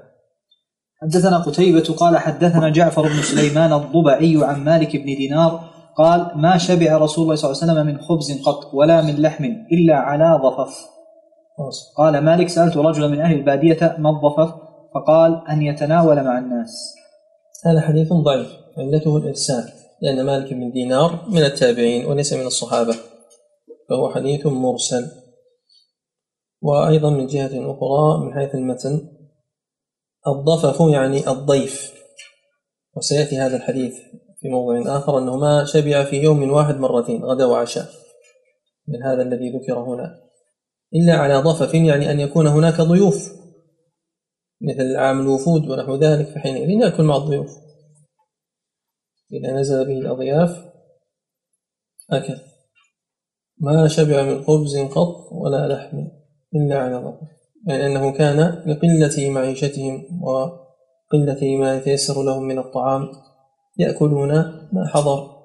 حدثنا قتيبة قال حدثنا جعفر بن سليمان الضبعي عن مالك بن دينار قال ما شبع رسول الله صلى الله عليه وسلم من خبز قط ولا من لحم إلا على ضفف. قال مالك سألت رجلا من أهل البادية ما الضفف فقال أن يتناول مع الناس. هذا حديث ضعيف علته الإرسال لأن مالك بن دينار من التابعين وليس من الصحابة فهو حديث مرسل. وأيضا من جهة أخرى من حيث المتن الضفف يعني الضيف. وسيأتي هذا الحديث في موضع آخر أنه ما شبع في يوم واحد مرتين غدا وعشاء من هذا الذي ذكر هنا. إلا على ضفف يعني أن يكون هناك ضيوف مثل عام الوفود ونحو ذلك فحينئذ يأكل مع الضيوف. إذا نزل به الأضياف أكل. ما شبع من خبز قط ولا لحم إلا على ضفف يعني أنه كان لقلة معيشتهم وقلة ما يتيسر لهم من الطعام يأكلون ما حضر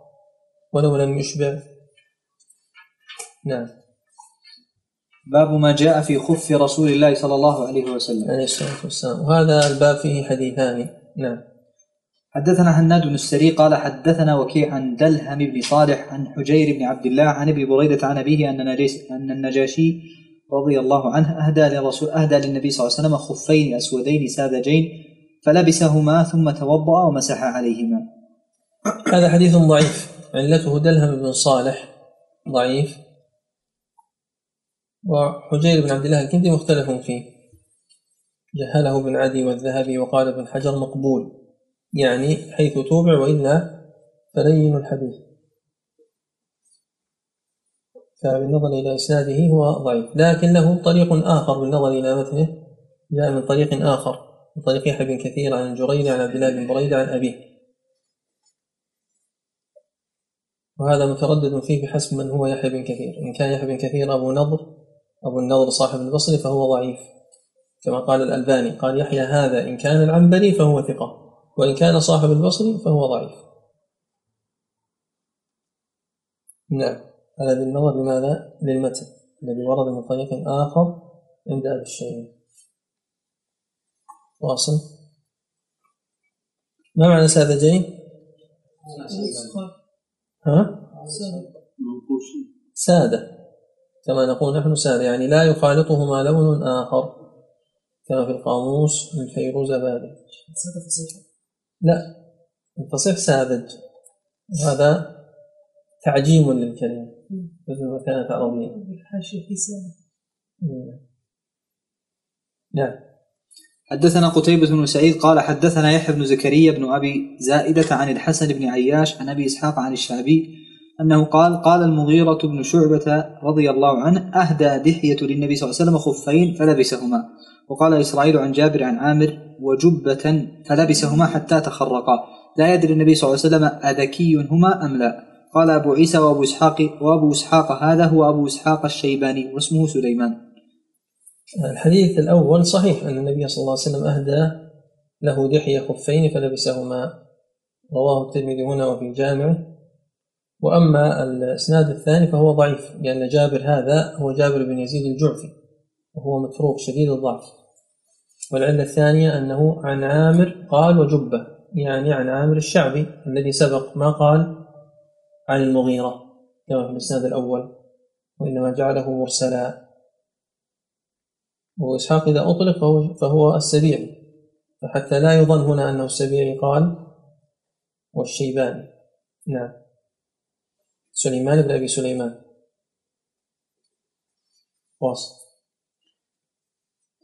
ولو لم يشبع. نعم. باب ما جاء في خف رسول الله صلى الله عليه وسلم. عليه الصلاة والسلام. وهذا الباب فيه حديثان. نعم. حدثنا حناد بن السري قال حدثنا وكيع عن دلهم بن صالح عن حجير بن عبد الله عن أبي بريدة عن أبيه أن أن النجاشي رضي الله عنه أهدى لرسول أهدى للنبي صلى الله عليه وسلم خفين أسودين ساذجين فلبسهما ثم توضأ ومسح عليهما. هذا حديث ضعيف. علته دلهم بن صالح ضعيف. وحجير بن عبد الله الكندي مختلف فيه. جهله ابن عدي والذهبي وقال ابن حجر مقبول يعني حيث توبع وإلا فلين الحديث. فبالنظر إلى إسناده هو ضعيف لكن له طريق آخر بالنظر إلى متنه جاء من طريق آخر من طريق يحيى بن كثير عن الجريري عن عبد الله بن بريدة عن أبيه. وهذا متردد فيه بحسب من هو يحيى بن كثير إن كان يحيى بن كثير أبو نضر أبو النضر صاحب البصري فهو ضعيف. كما قال الألباني قال يحيى هذا إن كان العنبري فهو ثقة وإن كان صاحب البصري فهو ضعيف. نعم. هذا بالنظر لماذا؟ للمتن الذي ورد من طريق آخر عند أهل الشيء واصل. ما معنى ساذجين؟ ها؟ سادة. كما نقول نحن سادة يعني لا يخالطهما لون آخر كما في القاموس من فيروز بادي لا الفصيح ساذج وهذا تعجيم للكلمة مثل ما كانت عربية. الحاشية في نعم. حدثنا قتيبة بن سعيد قال حدثنا يحيى بن زكريا بن أبي زائدة عن الحسن بن عياش عن أبي إسحاق عن الشعبي أنه قال قال المغيرة بن شعبة رضي الله عنه أهدى دحية للنبي صلى الله عليه وسلم خفين فلبسهما. وقال إسرائيل عن جابر عن عامر وجبة فلبسهما حتى تخرقا. لا يدري النبي صلى الله عليه وسلم أذكي هما أم لا. قال أبو عيسى وأبو إسحاق وأبو إسحاق هذا هو أبو إسحاق الشيباني واسمه سليمان. الحديث الأول صحيح أن النبي صلى الله عليه وسلم أهدى له دحية خفين فلبسهما. رواه الترمذي هنا وفي جامعه وأما الإسناد الثاني فهو ضعيف لأن جابر هذا هو جابر بن يزيد الجعفي وهو متروك شديد الضعف. والعلة الثانية أنه عن عامر قال وجبة يعني عن عامر الشعبي الذي سبق ما قال عن المغيرة. كما في الإسناد الأول. وإنما جعله مرسلا. وإسحاق إذا أطلق فهو, فهو السبيعي. فحتى لا يظن هنا أنه السبيعي قال والشيباني. نعم. سليمان بن أبي سليمان. واصل.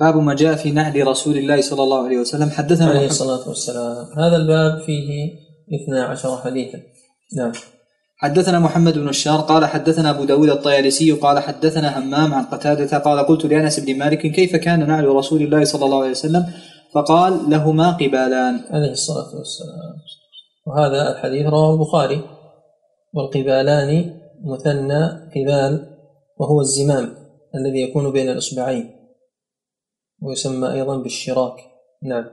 باب ما جاء في نهل رسول الله صلى الله عليه وسلم. حدثنا عليه الصلاة والسلام. هذا الباب فيه 12 حديثا. نعم. حدثنا محمد بن الشار قال حدثنا أبو داود الطيالسي قال حدثنا همام عن قتادة قال قلت لأنس بن مالك كيف كان نعل رسول الله صلى الله عليه وسلم؟ فقال لهما قبالان. عليه الصلاة والسلام. وهذا الحديث رواه البخاري. والقبالان مثنى قبال وهو الزمام الذي يكون بين الإصبعين ويسمى أيضا بالشراك. نعم.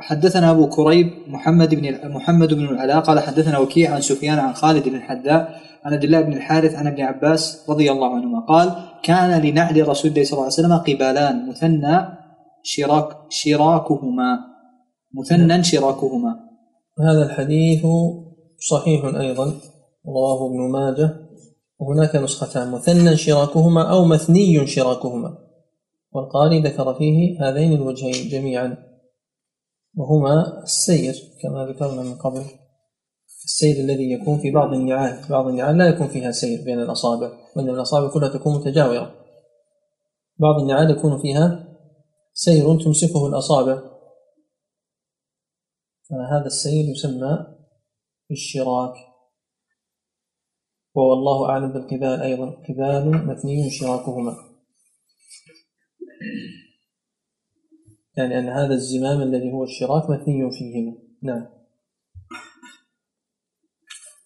حدثنا أبو كريب محمد بن محمد بن العلاء قال حدثنا وكيع عن سفيان عن خالد بن الحذاء عن عبد الله بن الحارث عن ابن عباس رضي الله عنهما قال كان لنعل رسول الله صلى الله عليه وسلم قبالان مثنى شراك شراكهما مثنى شراكهما. هذا الحديث صحيح أيضا رواه ابن ماجه وهناك نسختان مثنى شراكهما أو مثني شراكهما. والقاري ذكر فيه هذين الوجهين جميعا وهما السير كما ذكرنا من قبل السير الذي يكون في بعض النعال بعض النعال لا يكون فيها سير بين الأصابع وإنما الأصابع كلها تكون متجاورة. بعض النعال يكون فيها سير تمسكه الأصابع فهذا السير يسمى بالشراك والله أعلم بالقبال أيضا. قبال مثني شراكهما. يعني أن هذا الزمام الذي هو الشراك مثني فيهما. نعم.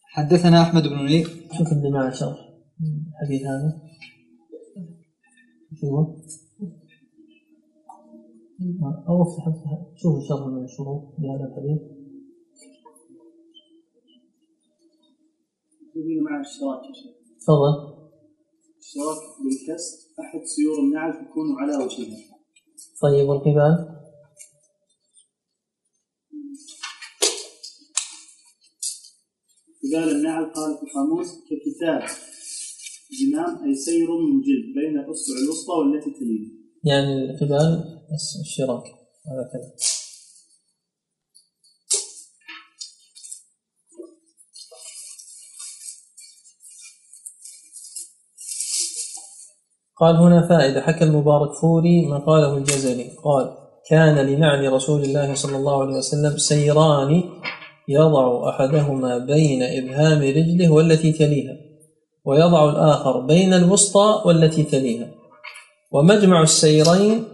حدثنا أحمد بن منير شوف الدماء شرح الحديث هذا. شو أو افتح شوف الشرح من الشروط لهذا الحديث. مع الشراك تفضل. الشراك بالكسر أحد سيور النعل تكون على وجهها طيب والقبال؟ قبال النعل قال في القاموس ككتاب. زمام أي سير من جلد بين الأصبع الوسطى والتي تليه. يعني القبال الشراك. هذا كذا. قال هنا فائدة حكى المبارك فوري ما قاله الجزري. قال كان لنعل رسول الله صلى الله عليه وسلم سيران يضع أحدهما بين إبهام رجله والتي تليها ويضع الآخر بين الوسطى والتي تليها. ومجمع السيرين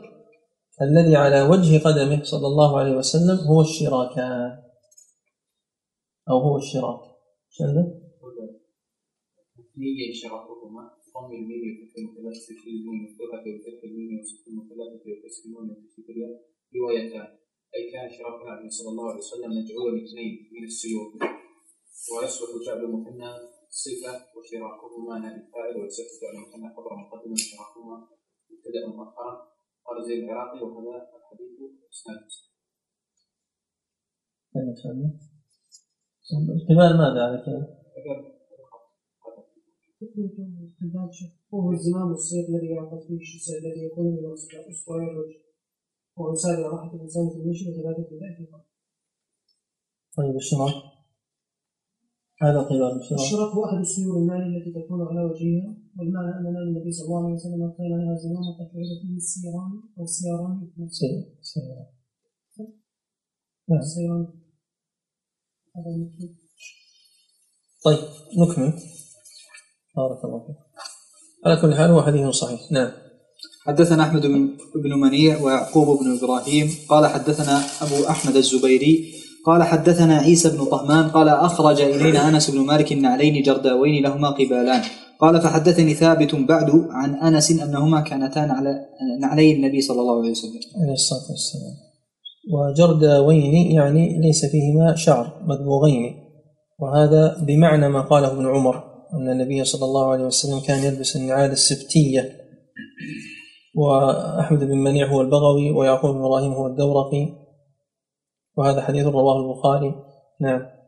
الذي على وجه قدمه صلى الله عليه وسلم هو الشراكان. أو هو الشراك. شنو؟ شرفهما ضم الميم الميم روايتان. أي كان شرف النبي صلى الله عليه وسلم مجعولا اثنين من السيوف. ويصلح جعل المثنى صفة وشراكهما نائب الفاعل ويصح جعل المثنى خبر مقدما وشراكهما مبتدأ مؤخرا قال زيد العراقي وهذا الحديث إسناد القبال ماذا على كذا؟ وهو الزمام والسيف الذي يعقد فيه الشيء الذي يكون من اصبع الرجل. ويساعد راحة الإنسان في المشي في الاعتقاد. طيب الشراك هذا قبال الشراك الشراك هو أحد السيور المالية التي تكون على وجهها. والمعنى أن النبي صلى الله عليه وسلم كان لها زمام قد جعل فيه السيران أو سياران سير سير السيران هذا المكتوب طيب نكمل. بارك الله فيك. على كل حال هو حديث صحيح. نعم. حدثنا أحمد بن بن منيع ويعقوب بن إبراهيم. قال حدثنا أبو أحمد الزبيري. قال حدثنا عيسى بن طهمان. قال أخرج إلينا أنس بن مالك النعلين جرداوين لهما قبالان. قال فحدثني ثابت بعد عن أنس أنهما كانتان على نعلي النبي صلى الله عليه وسلم. عليه الصلاة والسلام. وجرداوين يعني ليس فيهما شعر مدبوغين وهذا بمعنى ما قاله ابن عمر أن النبي صلى الله عليه وسلم كان يلبس النعال السبتية. وأحمد بن منيع هو البغوي ويعقوب بن إبراهيم هو الدورقي. وهذا حديث رواه البخاري. نعم.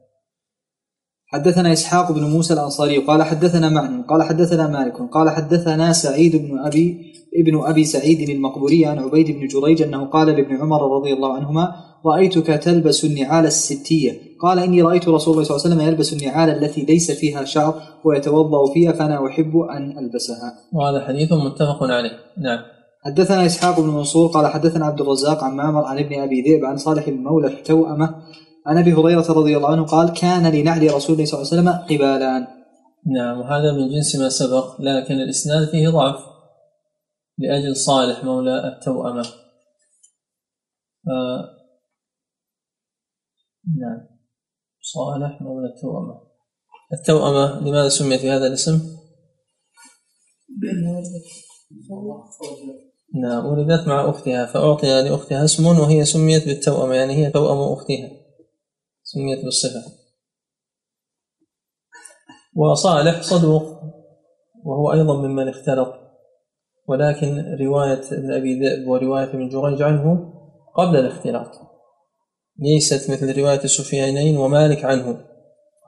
حدثنا إسحاق بن موسى الأنصاري قال حدثنا معن قال حدثنا مالك قال حدثنا سعيد بن أبي ابن أبي سعيد المقبوري عن عبيد بن جريج أنه قال لابن عمر رضي الله عنهما رأيتك تلبس النعال الستية. قال إني رأيت رسول الله صلى الله عليه وسلم يلبس النعال التي ليس فيها شعر ويتوضأ فيها فأنا أحب أن ألبسها. وهذا حديث متفق عليه. نعم. حدثنا إسحاق بن منصور قال حدثنا عبد الرزاق عن معمر عن ابن أبي ذئب عن صالح المولى التوأمة عن أبي هريرة رضي الله عنه قال كان لنعل رسول الله صلى الله عليه وسلم قبالان. نعم وهذا من جنس ما سبق لكن الإسناد فيه ضعف لأجل صالح مولى التوأمة. ف... نعم صالح مولى التوأمة. التوأمة لماذا سميت بهذا الاسم؟ نعم ولدت مع أختها فأعطي لأختها اسم وهي سميت بالتوأمة يعني هي توأم أختها سميت بالصفة وصالح صدوق وهو أيضا ممن اختلط. ولكن رواية ابن أبي ذئب ورواية ابن جريج عنه قبل الاختلاط. ليست مثل رواية السفيانين ومالك عنه.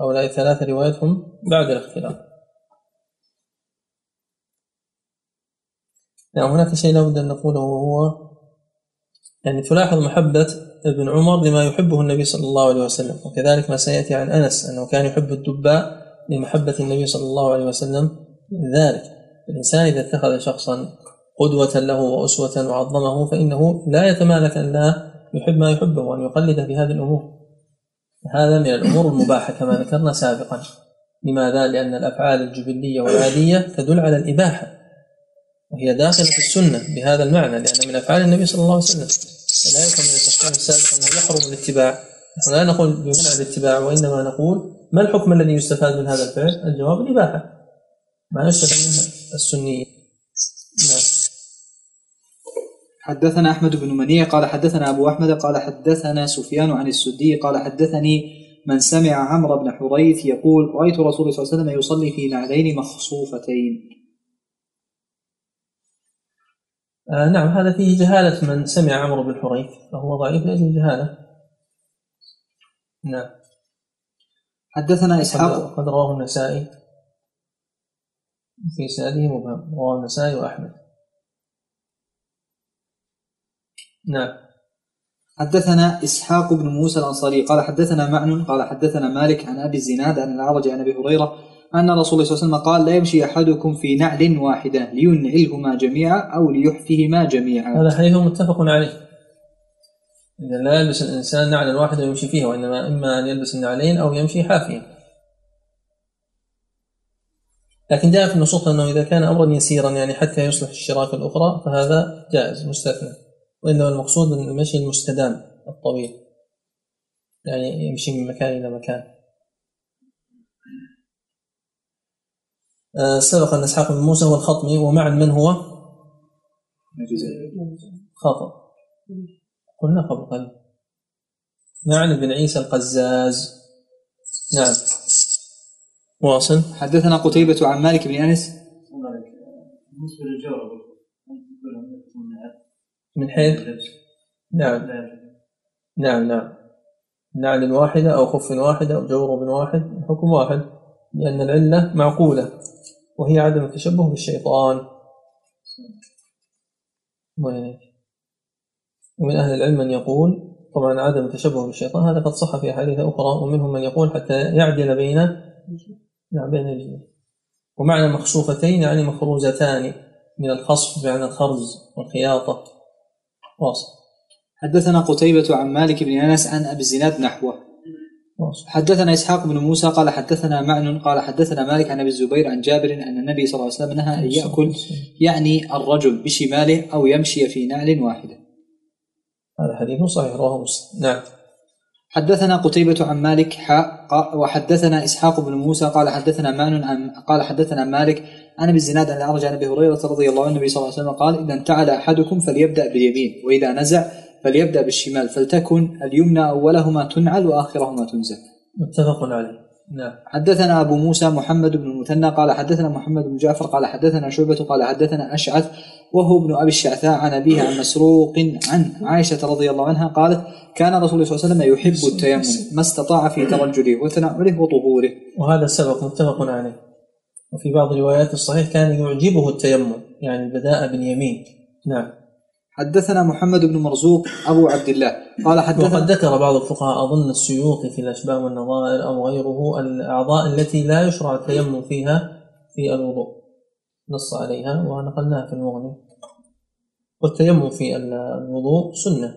هؤلاء الثلاثة روايتهم بعد الاختلاط. يعني هناك شيء لابد أن نقوله وهو يعني تلاحظ محبة ابن عمر لما يحبه النبي صلى الله عليه وسلم وكذلك ما سيأتي عن أنس أنه كان يحب الدباء لمحبة النبي صلى الله عليه وسلم ذلك الإنسان إذا اتخذ شخصا قدوة له وأسوة وعظمه فإنه لا يتمالك أن لا يحب ما يحبه وأن يقلد في هذه الأمور. هذا من الأمور المباحة كما ذكرنا سابقا. لماذا؟ لأن الأفعال الجبلية والعادية تدل على الإباحة وهي داخلة في السنة بهذا المعنى لأن من أفعال النبي صلى الله عليه وسلم. لا يفهم من التصحيح السابق أنه يحرم الاتباع. نحن لا نقول بمنع الاتباع وإنما نقول ما الحكم الذي يستفاد من هذا الفعل؟ الجواب الإباحة. ما يستفاد منه السنية. نعم. حدثنا أحمد بن منيع قال حدثنا أبو أحمد قال حدثنا سفيان عن السدي قال حدثني من سمع عمرو بن حريث يقول رأيت رسول الله صلى الله عليه وسلم يصلي في نعلين مخصوفتين. آه نعم هذا فيه جهالة من سمع عمرو بن حريث فهو ضعيف لأجل الجهالة. نعم. حدثنا إسحاق. قد رواه النسائي. في سنده مبهم. رواه النسائي وأحمد. نعم. حدثنا إسحاق بن موسى الأنصاري قال حدثنا معن قال حدثنا مالك عن أبي الزناد عن العرج عن أبي هريرة أن رسول الله صلى الله عليه وسلم قال لا يمشي أحدكم في نعل واحدة لينعلهما جميعا أو ليحفهما جميعا. هذا حديث متفق عليه. إذا لا يلبس الإنسان نعلا واحدا يمشي فيها وإنما إما أن يلبس النعلين أو يمشي حافيا. لكن جاء في النصوص أنه إذا كان أمرا يسيرا يعني حتى يصلح الشراك الأخرى فهذا جائز مستثنى. وإنما المقصود المشي المستدام الطويل. يعني يمشي من مكان إلى مكان. سبق أن إسحاق بن موسى هو الخطمي ومعا من هو؟ خطأ. قلنا قبل قليل معن بن عيسى القزاز. نعم. واصل. حدثنا قتيبة عن مالك بن أنس. انها تكون من حيث؟ نعم. نعم نعم. نعل واحدة أو خف واحدة أو جورب واحد الحكم واحد لأن العلة معقولة. وهي عدم التشبه بالشيطان. ومن أهل العلم من يقول طبعا عدم التشبه بالشيطان هذا قد صح في أحاديث أخرى ومنهم من يقول حتى يعدل بين نعم بين الرجلين ومعنى مخصوفتين يعني مخروزتان من الخصف بمعنى الخرز والخياطة. واصل. حدثنا قتيبة عن مالك بن أنس عن أبي الزناد نحوه. حدثنا إسحاق بن موسى قال حدثنا معن قال حدثنا مالك عن أبي الزبير عن جابر أن النبي صلى الله عليه وسلم نهى أن يأكل يعني الرجل بشماله أو يمشي في نعل واحدة. هذا حديث صحيح رواه مسلم. نعم. حدثنا قتيبة عن مالك حاء وحدثنا إسحاق بن موسى قال حدثنا مان عن قال حدثنا مالك عن أبي الزناد عن الأعرج عن أبي هريرة رضي الله عنه النبي صلى الله عليه وسلم قال إذا انتعل أحدكم فليبدأ باليمين وإذا نزع فليبدأ بالشمال فلتكن اليمنى أولهما تنعل وآخرهما تنزع. متفق عليه. نعم. حدثنا أبو موسى محمد بن المثنى قال حدثنا محمد بن جعفر قال حدثنا شعبة قال حدثنا أشعث وهو ابن أبي الشعثاء عن أبيه عن مسروق عن عائشة رضي الله عنها قالت كان رسول الله صلى الله عليه وسلم يحب التيمم ما استطاع في ترجله وتنعله وطهوره. وهذا سبق متفق عليه. وفي بعض روايات الصحيح كان يعجبه التيمم يعني البداء باليمين نعم. حدثنا محمد بن مرزوق أبو عبد الله. قال حدثنا وقد ذكر بعض الفقهاء أظن السيوطي في الأشباه والنظائر أو غيره الأعضاء التي لا يشرع التيمم فيها في الوضوء. نص عليها ونقلناها في المغني. والتيمم في الوضوء سنة.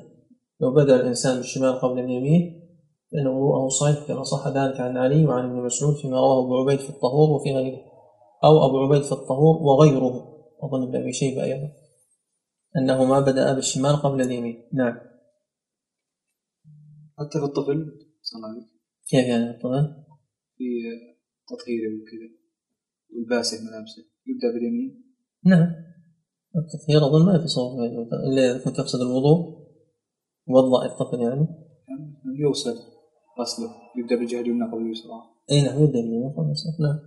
لو بدأ الإنسان بالشمال قبل اليمين فإن وضوءه صحيح كما صح ذلك عن علي وعن ابن مسعود فيما رواه أبو عبيد في الطهور وفي غيره أو أبو عبيد في الطهور وغيره. أظن ابن أبي شيبة أيضا. أنه ما بدأ بالشمال قبل اليمين. نعم. حتى في الطفل؟ صلى كيف يعني طبعا في تطهيره وكذا والباسه ملابسه يبدأ باليمين؟ نعم. التطهير أظن ما يتصور إلا إذا كنت تقصد الوضوء وضع الطفل يعني. يعني يوصل غسله. يبدأ بالجهة اليمنى قبل اليسرى. أي نعم يبدأ باليمين خلاص نعم.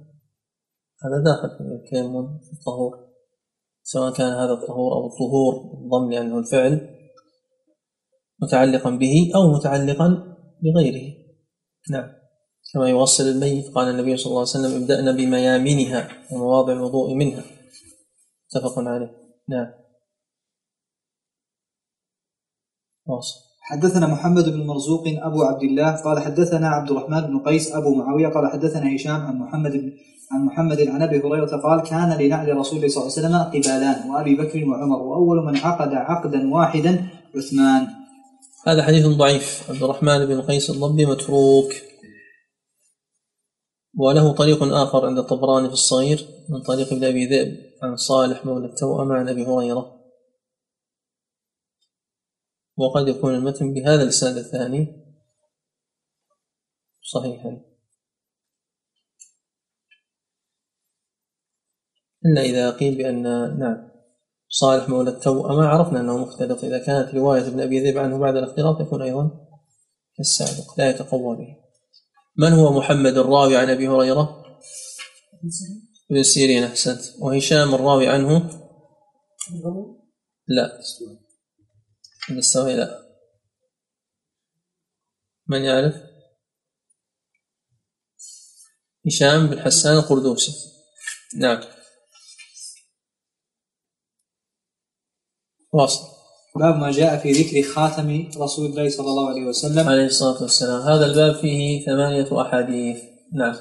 هذا داخل في التيمم في الطهور. سواء كان هذا الطهور أو الطهور بالضم لأنه الفعل متعلقا به أو متعلقا بغيره. نعم. كما يوصل الميت قال النبي صلى الله عليه وسلم ابدأنا بميامنها ومواضع الوضوء منها. متفق عليه. نعم. واصل. حدثنا محمد بن مرزوق أبو عبد الله قال حدثنا عبد الرحمن بن قيس أبو معاوية قال حدثنا هشام عن محمد بن عن محمد عن أبي هريرة قال كان لنعل رسول الله صلى الله عليه وسلم قبالان وأبي بكر وعمر وأول من عقد عقدا واحدا عثمان. هذا حديث ضعيف. عبد الرحمن بن قيس الضبي متروك. وله طريق آخر عند الطبراني في الصغير من طريق ابن أبي ذئب عن صالح مولى التوأم عن أبي هريرة. وقد يكون المتن بهذا الإسناد الثاني صحيحا. إلا إذا قيل بأن نعم صالح مولى التوأم عرفنا أنه مختلط إذا كانت رواية ابن أبي ذئب عنه بعد الاختلاط يكون أيضا كالسابق لا يتقوى به. من هو محمد الراوي عن أبي هريرة؟ ابن سيرين أحسنت. وهشام الراوي عنه؟ لا. الدستوائي لا. من يعرف؟ هشام بن حسان القردوسي. نعم. واصل. باب ما جاء في ذكر خاتم رسول الله صلى الله عليه وسلم. عليه الصلاة والسلام. هذا الباب فيه ثمانية أحاديث. نعم.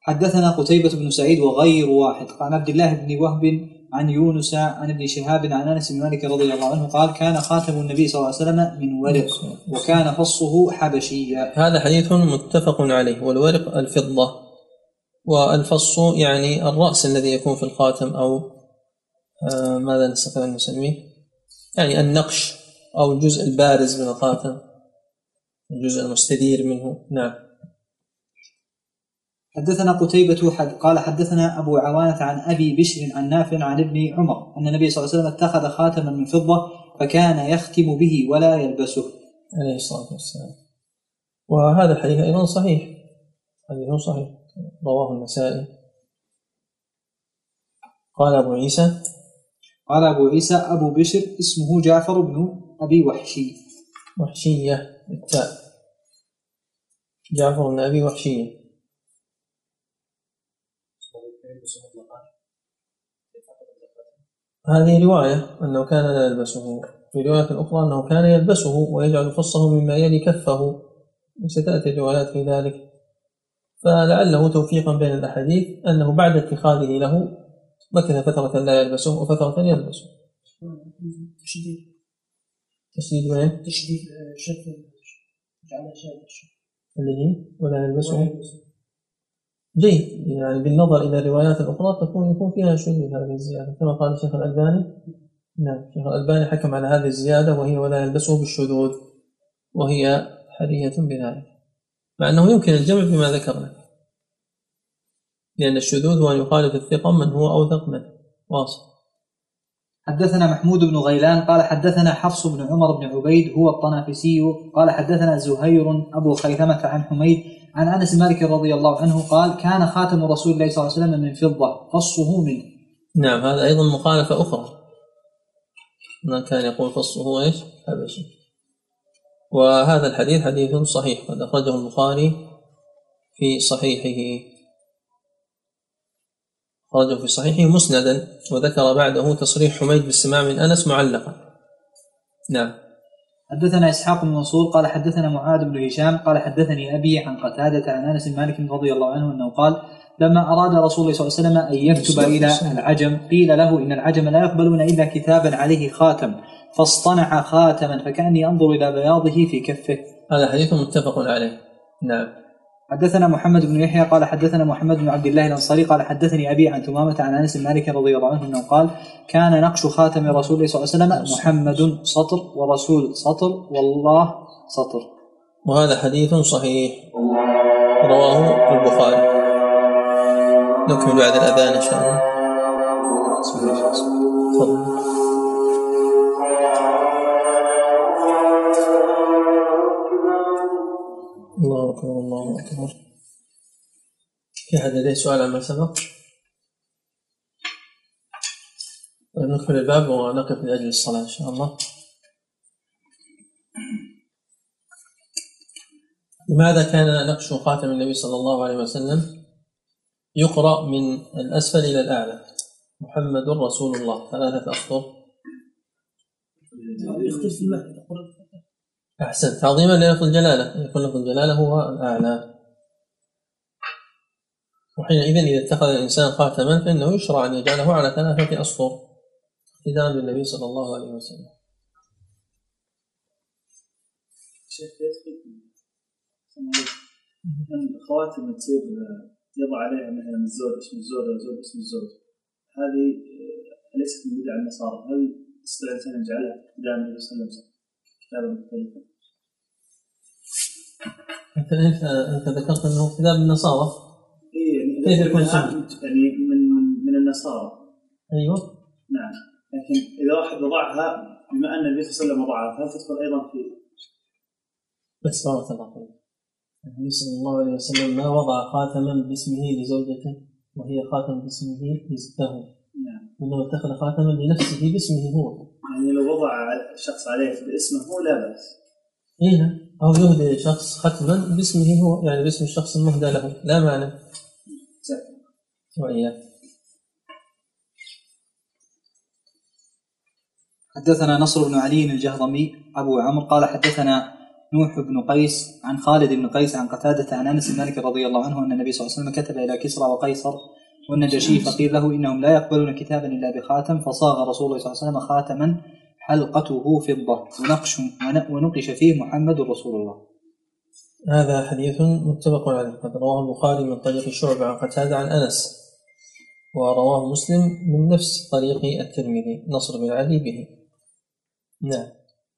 حدثنا قتيبة بن سعيد وغير واحد. عن عبد الله بن وهب عن يونس عن ابن شهاب عن أنس بن مالك رضي الله عنه قال كان خاتم النبي صلى الله عليه وسلم من ورق وكان فصه حبشيا هذا حديث متفق عليه. والورق الفضة. والفص يعني الرأس الذي يكون في الخاتم أو آه، ماذا نستطيع أن نسميه؟ يعني النقش أو الجزء البارز من الخاتم الجزء المستدير منه. نعم. حدثنا قتيبة حد قال حدثنا أبو عوانة عن أبي بشر عن نافع عن ابن عمر أن النبي صلى الله عليه وسلم اتخذ خاتما من فضة فكان يختم به ولا يلبسه. عليه الصلاة والسلام. وهذا الحديث أيضا صحيح. حديث صحيح. رواه النسائي. قال أبو عيسى قال أبو عيسى أبو بشر اسمه جعفر بن أبي وحشي. وحشية بالتاء جعفر بن أبي وحشية هذه رواية أنه كان لا يلبسه. في رواية أخرى أنه كان يلبسه ويجعل فصه مما يلي كفه. وستأتي الروايات في ذلك. فلعله توفيقا بين الأحاديث أنه بعد اتخاذه له مكث فترة لا يلبسه وفترة يلبسه تشديد. تشديد وين؟ تشديد شد جعلها شاذ اللي هي ولا يلبسه جيد. يعني بالنظر إلى الروايات الأخرى تكون يكون فيها شذوذ هذه الزيادة. كما قال الشيخ الألباني. نعم الشيخ الألباني حكم على هذه الزيادة وهي ولا يلبسه بالشذوذ وهي حرية بذلك. مع أنه يمكن الجمع بما ذكرنا. لأن الشذوذ هو أن يخالف الثقة من هو أوثق منه. واصل. حدثنا محمود بن غيلان قال حدثنا حفص بن عمر بن عبيد هو الطنافسي قال حدثنا زهير أبو خيثمة عن حميد عن أنس مالك رضي الله عنه قال كان خاتم رسول الله صلى الله عليه وسلم من فضة فصه منه. نعم هذا أيضا مخالفة أخرى. ما كان يقول فصه إيش؟ حبشي. وهذا الحديث حديث صحيح قد أخرجه البخاري في صحيحه. أخرجه في صحيحه مسندا وذكر بعده تصريح حميد بالسماع من أنس معلقا. نعم. حدثنا إسحاق بن منصور قال حدثنا معاذ بن هشام قال حدثني أبي عن قتادة عن أنس بن مالك رضي الله عنه أنه قال لما أراد رسول الله صلى الله عليه وسلم أن يكتب إلى العجم قيل له إن العجم لا يقبلون إلا كتابا عليه خاتم فاصطنع خاتما فكأني أنظر إلى بياضه في كفه. هذا حديث متفق عليه. نعم. حدثنا محمد بن يحيى قال حدثنا محمد بن عبد الله الأنصاري قال حدثني أبي عن تمامة عن أنس بن مالك رضي الله عنه أنه قال كان نقش خاتم رسول الله صلى الله عليه وسلم محمد سطر ورسول سطر والله سطر. وهذا حديث صحيح. رواه البخاري. نكمل بعد الأذان إن شاء الله. بسم الله. تفضل. أكبر الله أكبر في أحد لديه سؤال عما سبق؟ ندخل الباب ونقف من أجل الصلاة إن شاء الله. لماذا كان نقش خاتم النبي صلى الله عليه وسلم يقرأ من الأسفل إلى الأعلى؟ محمد رسول الله. ثلاثة أسطر. يختلف أحسن. تعظيما للفظ الجلالة. يكون لفظ الجلالة هو الأعلى. وحينئذ إذا اتخذ الإنسان خاتما فإنه يشرع أن يجعله على ثلاثة أسطر. اقتداء بالنبي صلى الله عليه وسلم. شيخ الخواتم تصير يضع عليها مثلا الزوج اسم الزوج أو زوج اسم الزوج هذه ليست من بدع النصارى. هل يستطيع الانسان يجعلها اقتداء بالنبي صلى الله عليه وسلم؟ كتابا مختلفا انت أنت ذكرت أنه كتاب النصارى. اي يعني كيف يكون يعني من من النصارى. أيوه. نعم. لكن إذا واحد وضعها بما أن النبي صلى الله عليه وسلم وضعها فهل تدخل أيضا في بس بارك الله فيك. النبي صلى الله عليه وسلم ما وضع خاتما باسمه لزوجته وهي خاتم باسمه له نعم. انه اتخذ خاتما لنفسه باسمه هو. وضع شخص عليه باسمه هو لا بأس. اي نعم. أو يهدي شخص ختما باسمه هو يعني باسم الشخص المهدى له. لا مانع وإياه حدثنا نصر بن علي الجهضمي أبو عمرو قال حدثنا نوح بن قيس عن خالد بن قيس عن قتادة عن أنس بن مالك رضي الله عنه أن النبي صلى الله عليه وسلم كتب إلى كسرى وقيصر والنجاشي فقيل له إنهم لا يقبلون كتابا إلا بخاتم فصاغ رسول الله صلى الله عليه وسلم خاتما حلقته فضة. ونقش ونقش فيه محمد رسول الله. هذا حديث متفق عليه. قد رواه البخاري من طريق شعبة عن قتادة عن أنس ورواه مسلم من نفس طريق الترمذي. نصر بن علي به. نعم.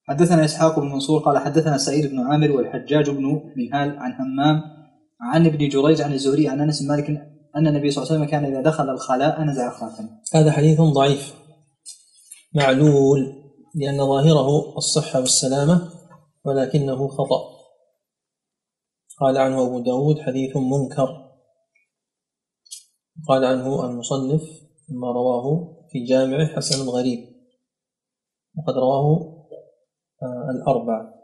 حدثنا إسحاق بن منصور قال حدثنا سعيد بن عامر والحجاج بن منهال عن همام عن ابن جريج عن الزهري عن بن مالك أن النبي صلى الله عليه وسلم كان إذا دخل الخلاء نزع خاتمه. هذا حديث ضعيف. معلول. لأن ظاهره الصحة والسلامة ولكنه خطأ. قال عنه أبو داود حديث منكر. قال عنه المصنف ما رواه في جامعه حسن غريب. وقد رواه آه، الأربعة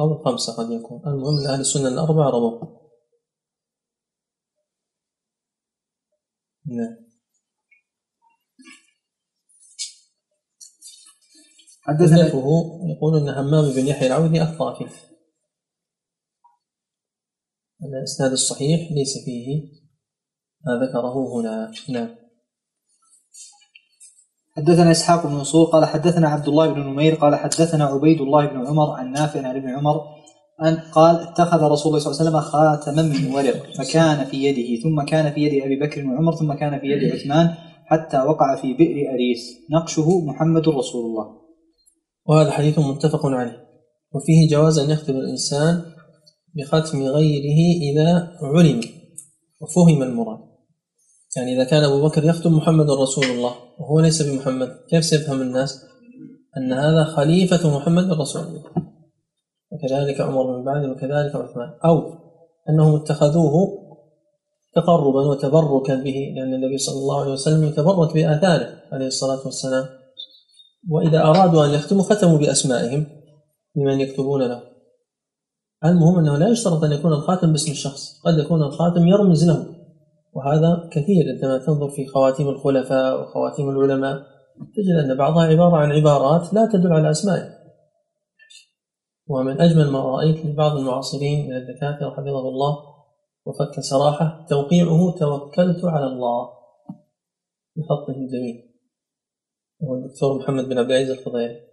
أو الخمسة قد يكون. المهم أن أهل السنة الأربعة رواه نعم. حدثنا يقول أن همام بن يحيى العودي أخطأ فيه. الإسناد الصحيح ليس فيه ما ذكره هنا. نعم. حدثنا إسحاق بن منصور قال حدثنا عبد الله بن نمير قال حدثنا عبيد الله بن عمر عن نافع عن ابن عمر أن قال اتخذ رسول الله صلى الله عليه وسلم خاتما من ورق فكان في يده ثم كان في يد أبي بكر وعمر ثم كان في يد عثمان حتى وقع في بئر أريس. نقشه محمد رسول الله. وهذا حديث متفق عليه. وفيه جواز أن يختم الإنسان بختم غيره إذا علم وفهم المراد. يعني إذا كان أبو بكر يختم محمد رسول الله وهو ليس بمحمد كيف سيفهم الناس أن هذا خليفة محمد رسول الله؟ وكذلك عمر بن بعده وكذلك عثمان. أو أنهم اتخذوه تقربا وتبركا به لأن النبي صلى الله عليه وسلم يتبرك بآثاره عليه الصلاة والسلام. وإذا أرادوا أن يختموا ختموا بأسمائهم لمن يكتبون له. المهم أنه لا يشترط أن يكون الخاتم باسم الشخص قد يكون الخاتم يرمز له. وهذا كثير عندما تنظر في خواتيم الخلفاء وخواتيم العلماء تجد أن بعضها عبارة عن عبارات لا تدل على أسمائه. ومن أجمل ما رأيت لبعض المعاصرين من الدكاترة حفظه الله وفك سراحة توقيعه توكلت على الله. بخطه الجميل. هو الدكتور محمد بن عبد العزيز الفضيلي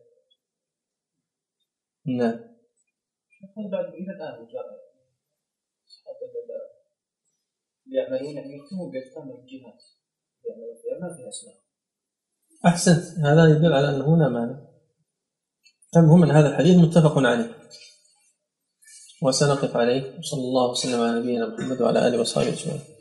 نعم. إلى الآن يعملون الجهات ما فيها أسماء. أحسنت. هذا يدل على أنه لا مانع المهم أن هذا الحديث؟ متفق عليه. وسنقف عليه. وصلى الله وسلم على نبينا محمد وعلى آله وصحبه أجمعين.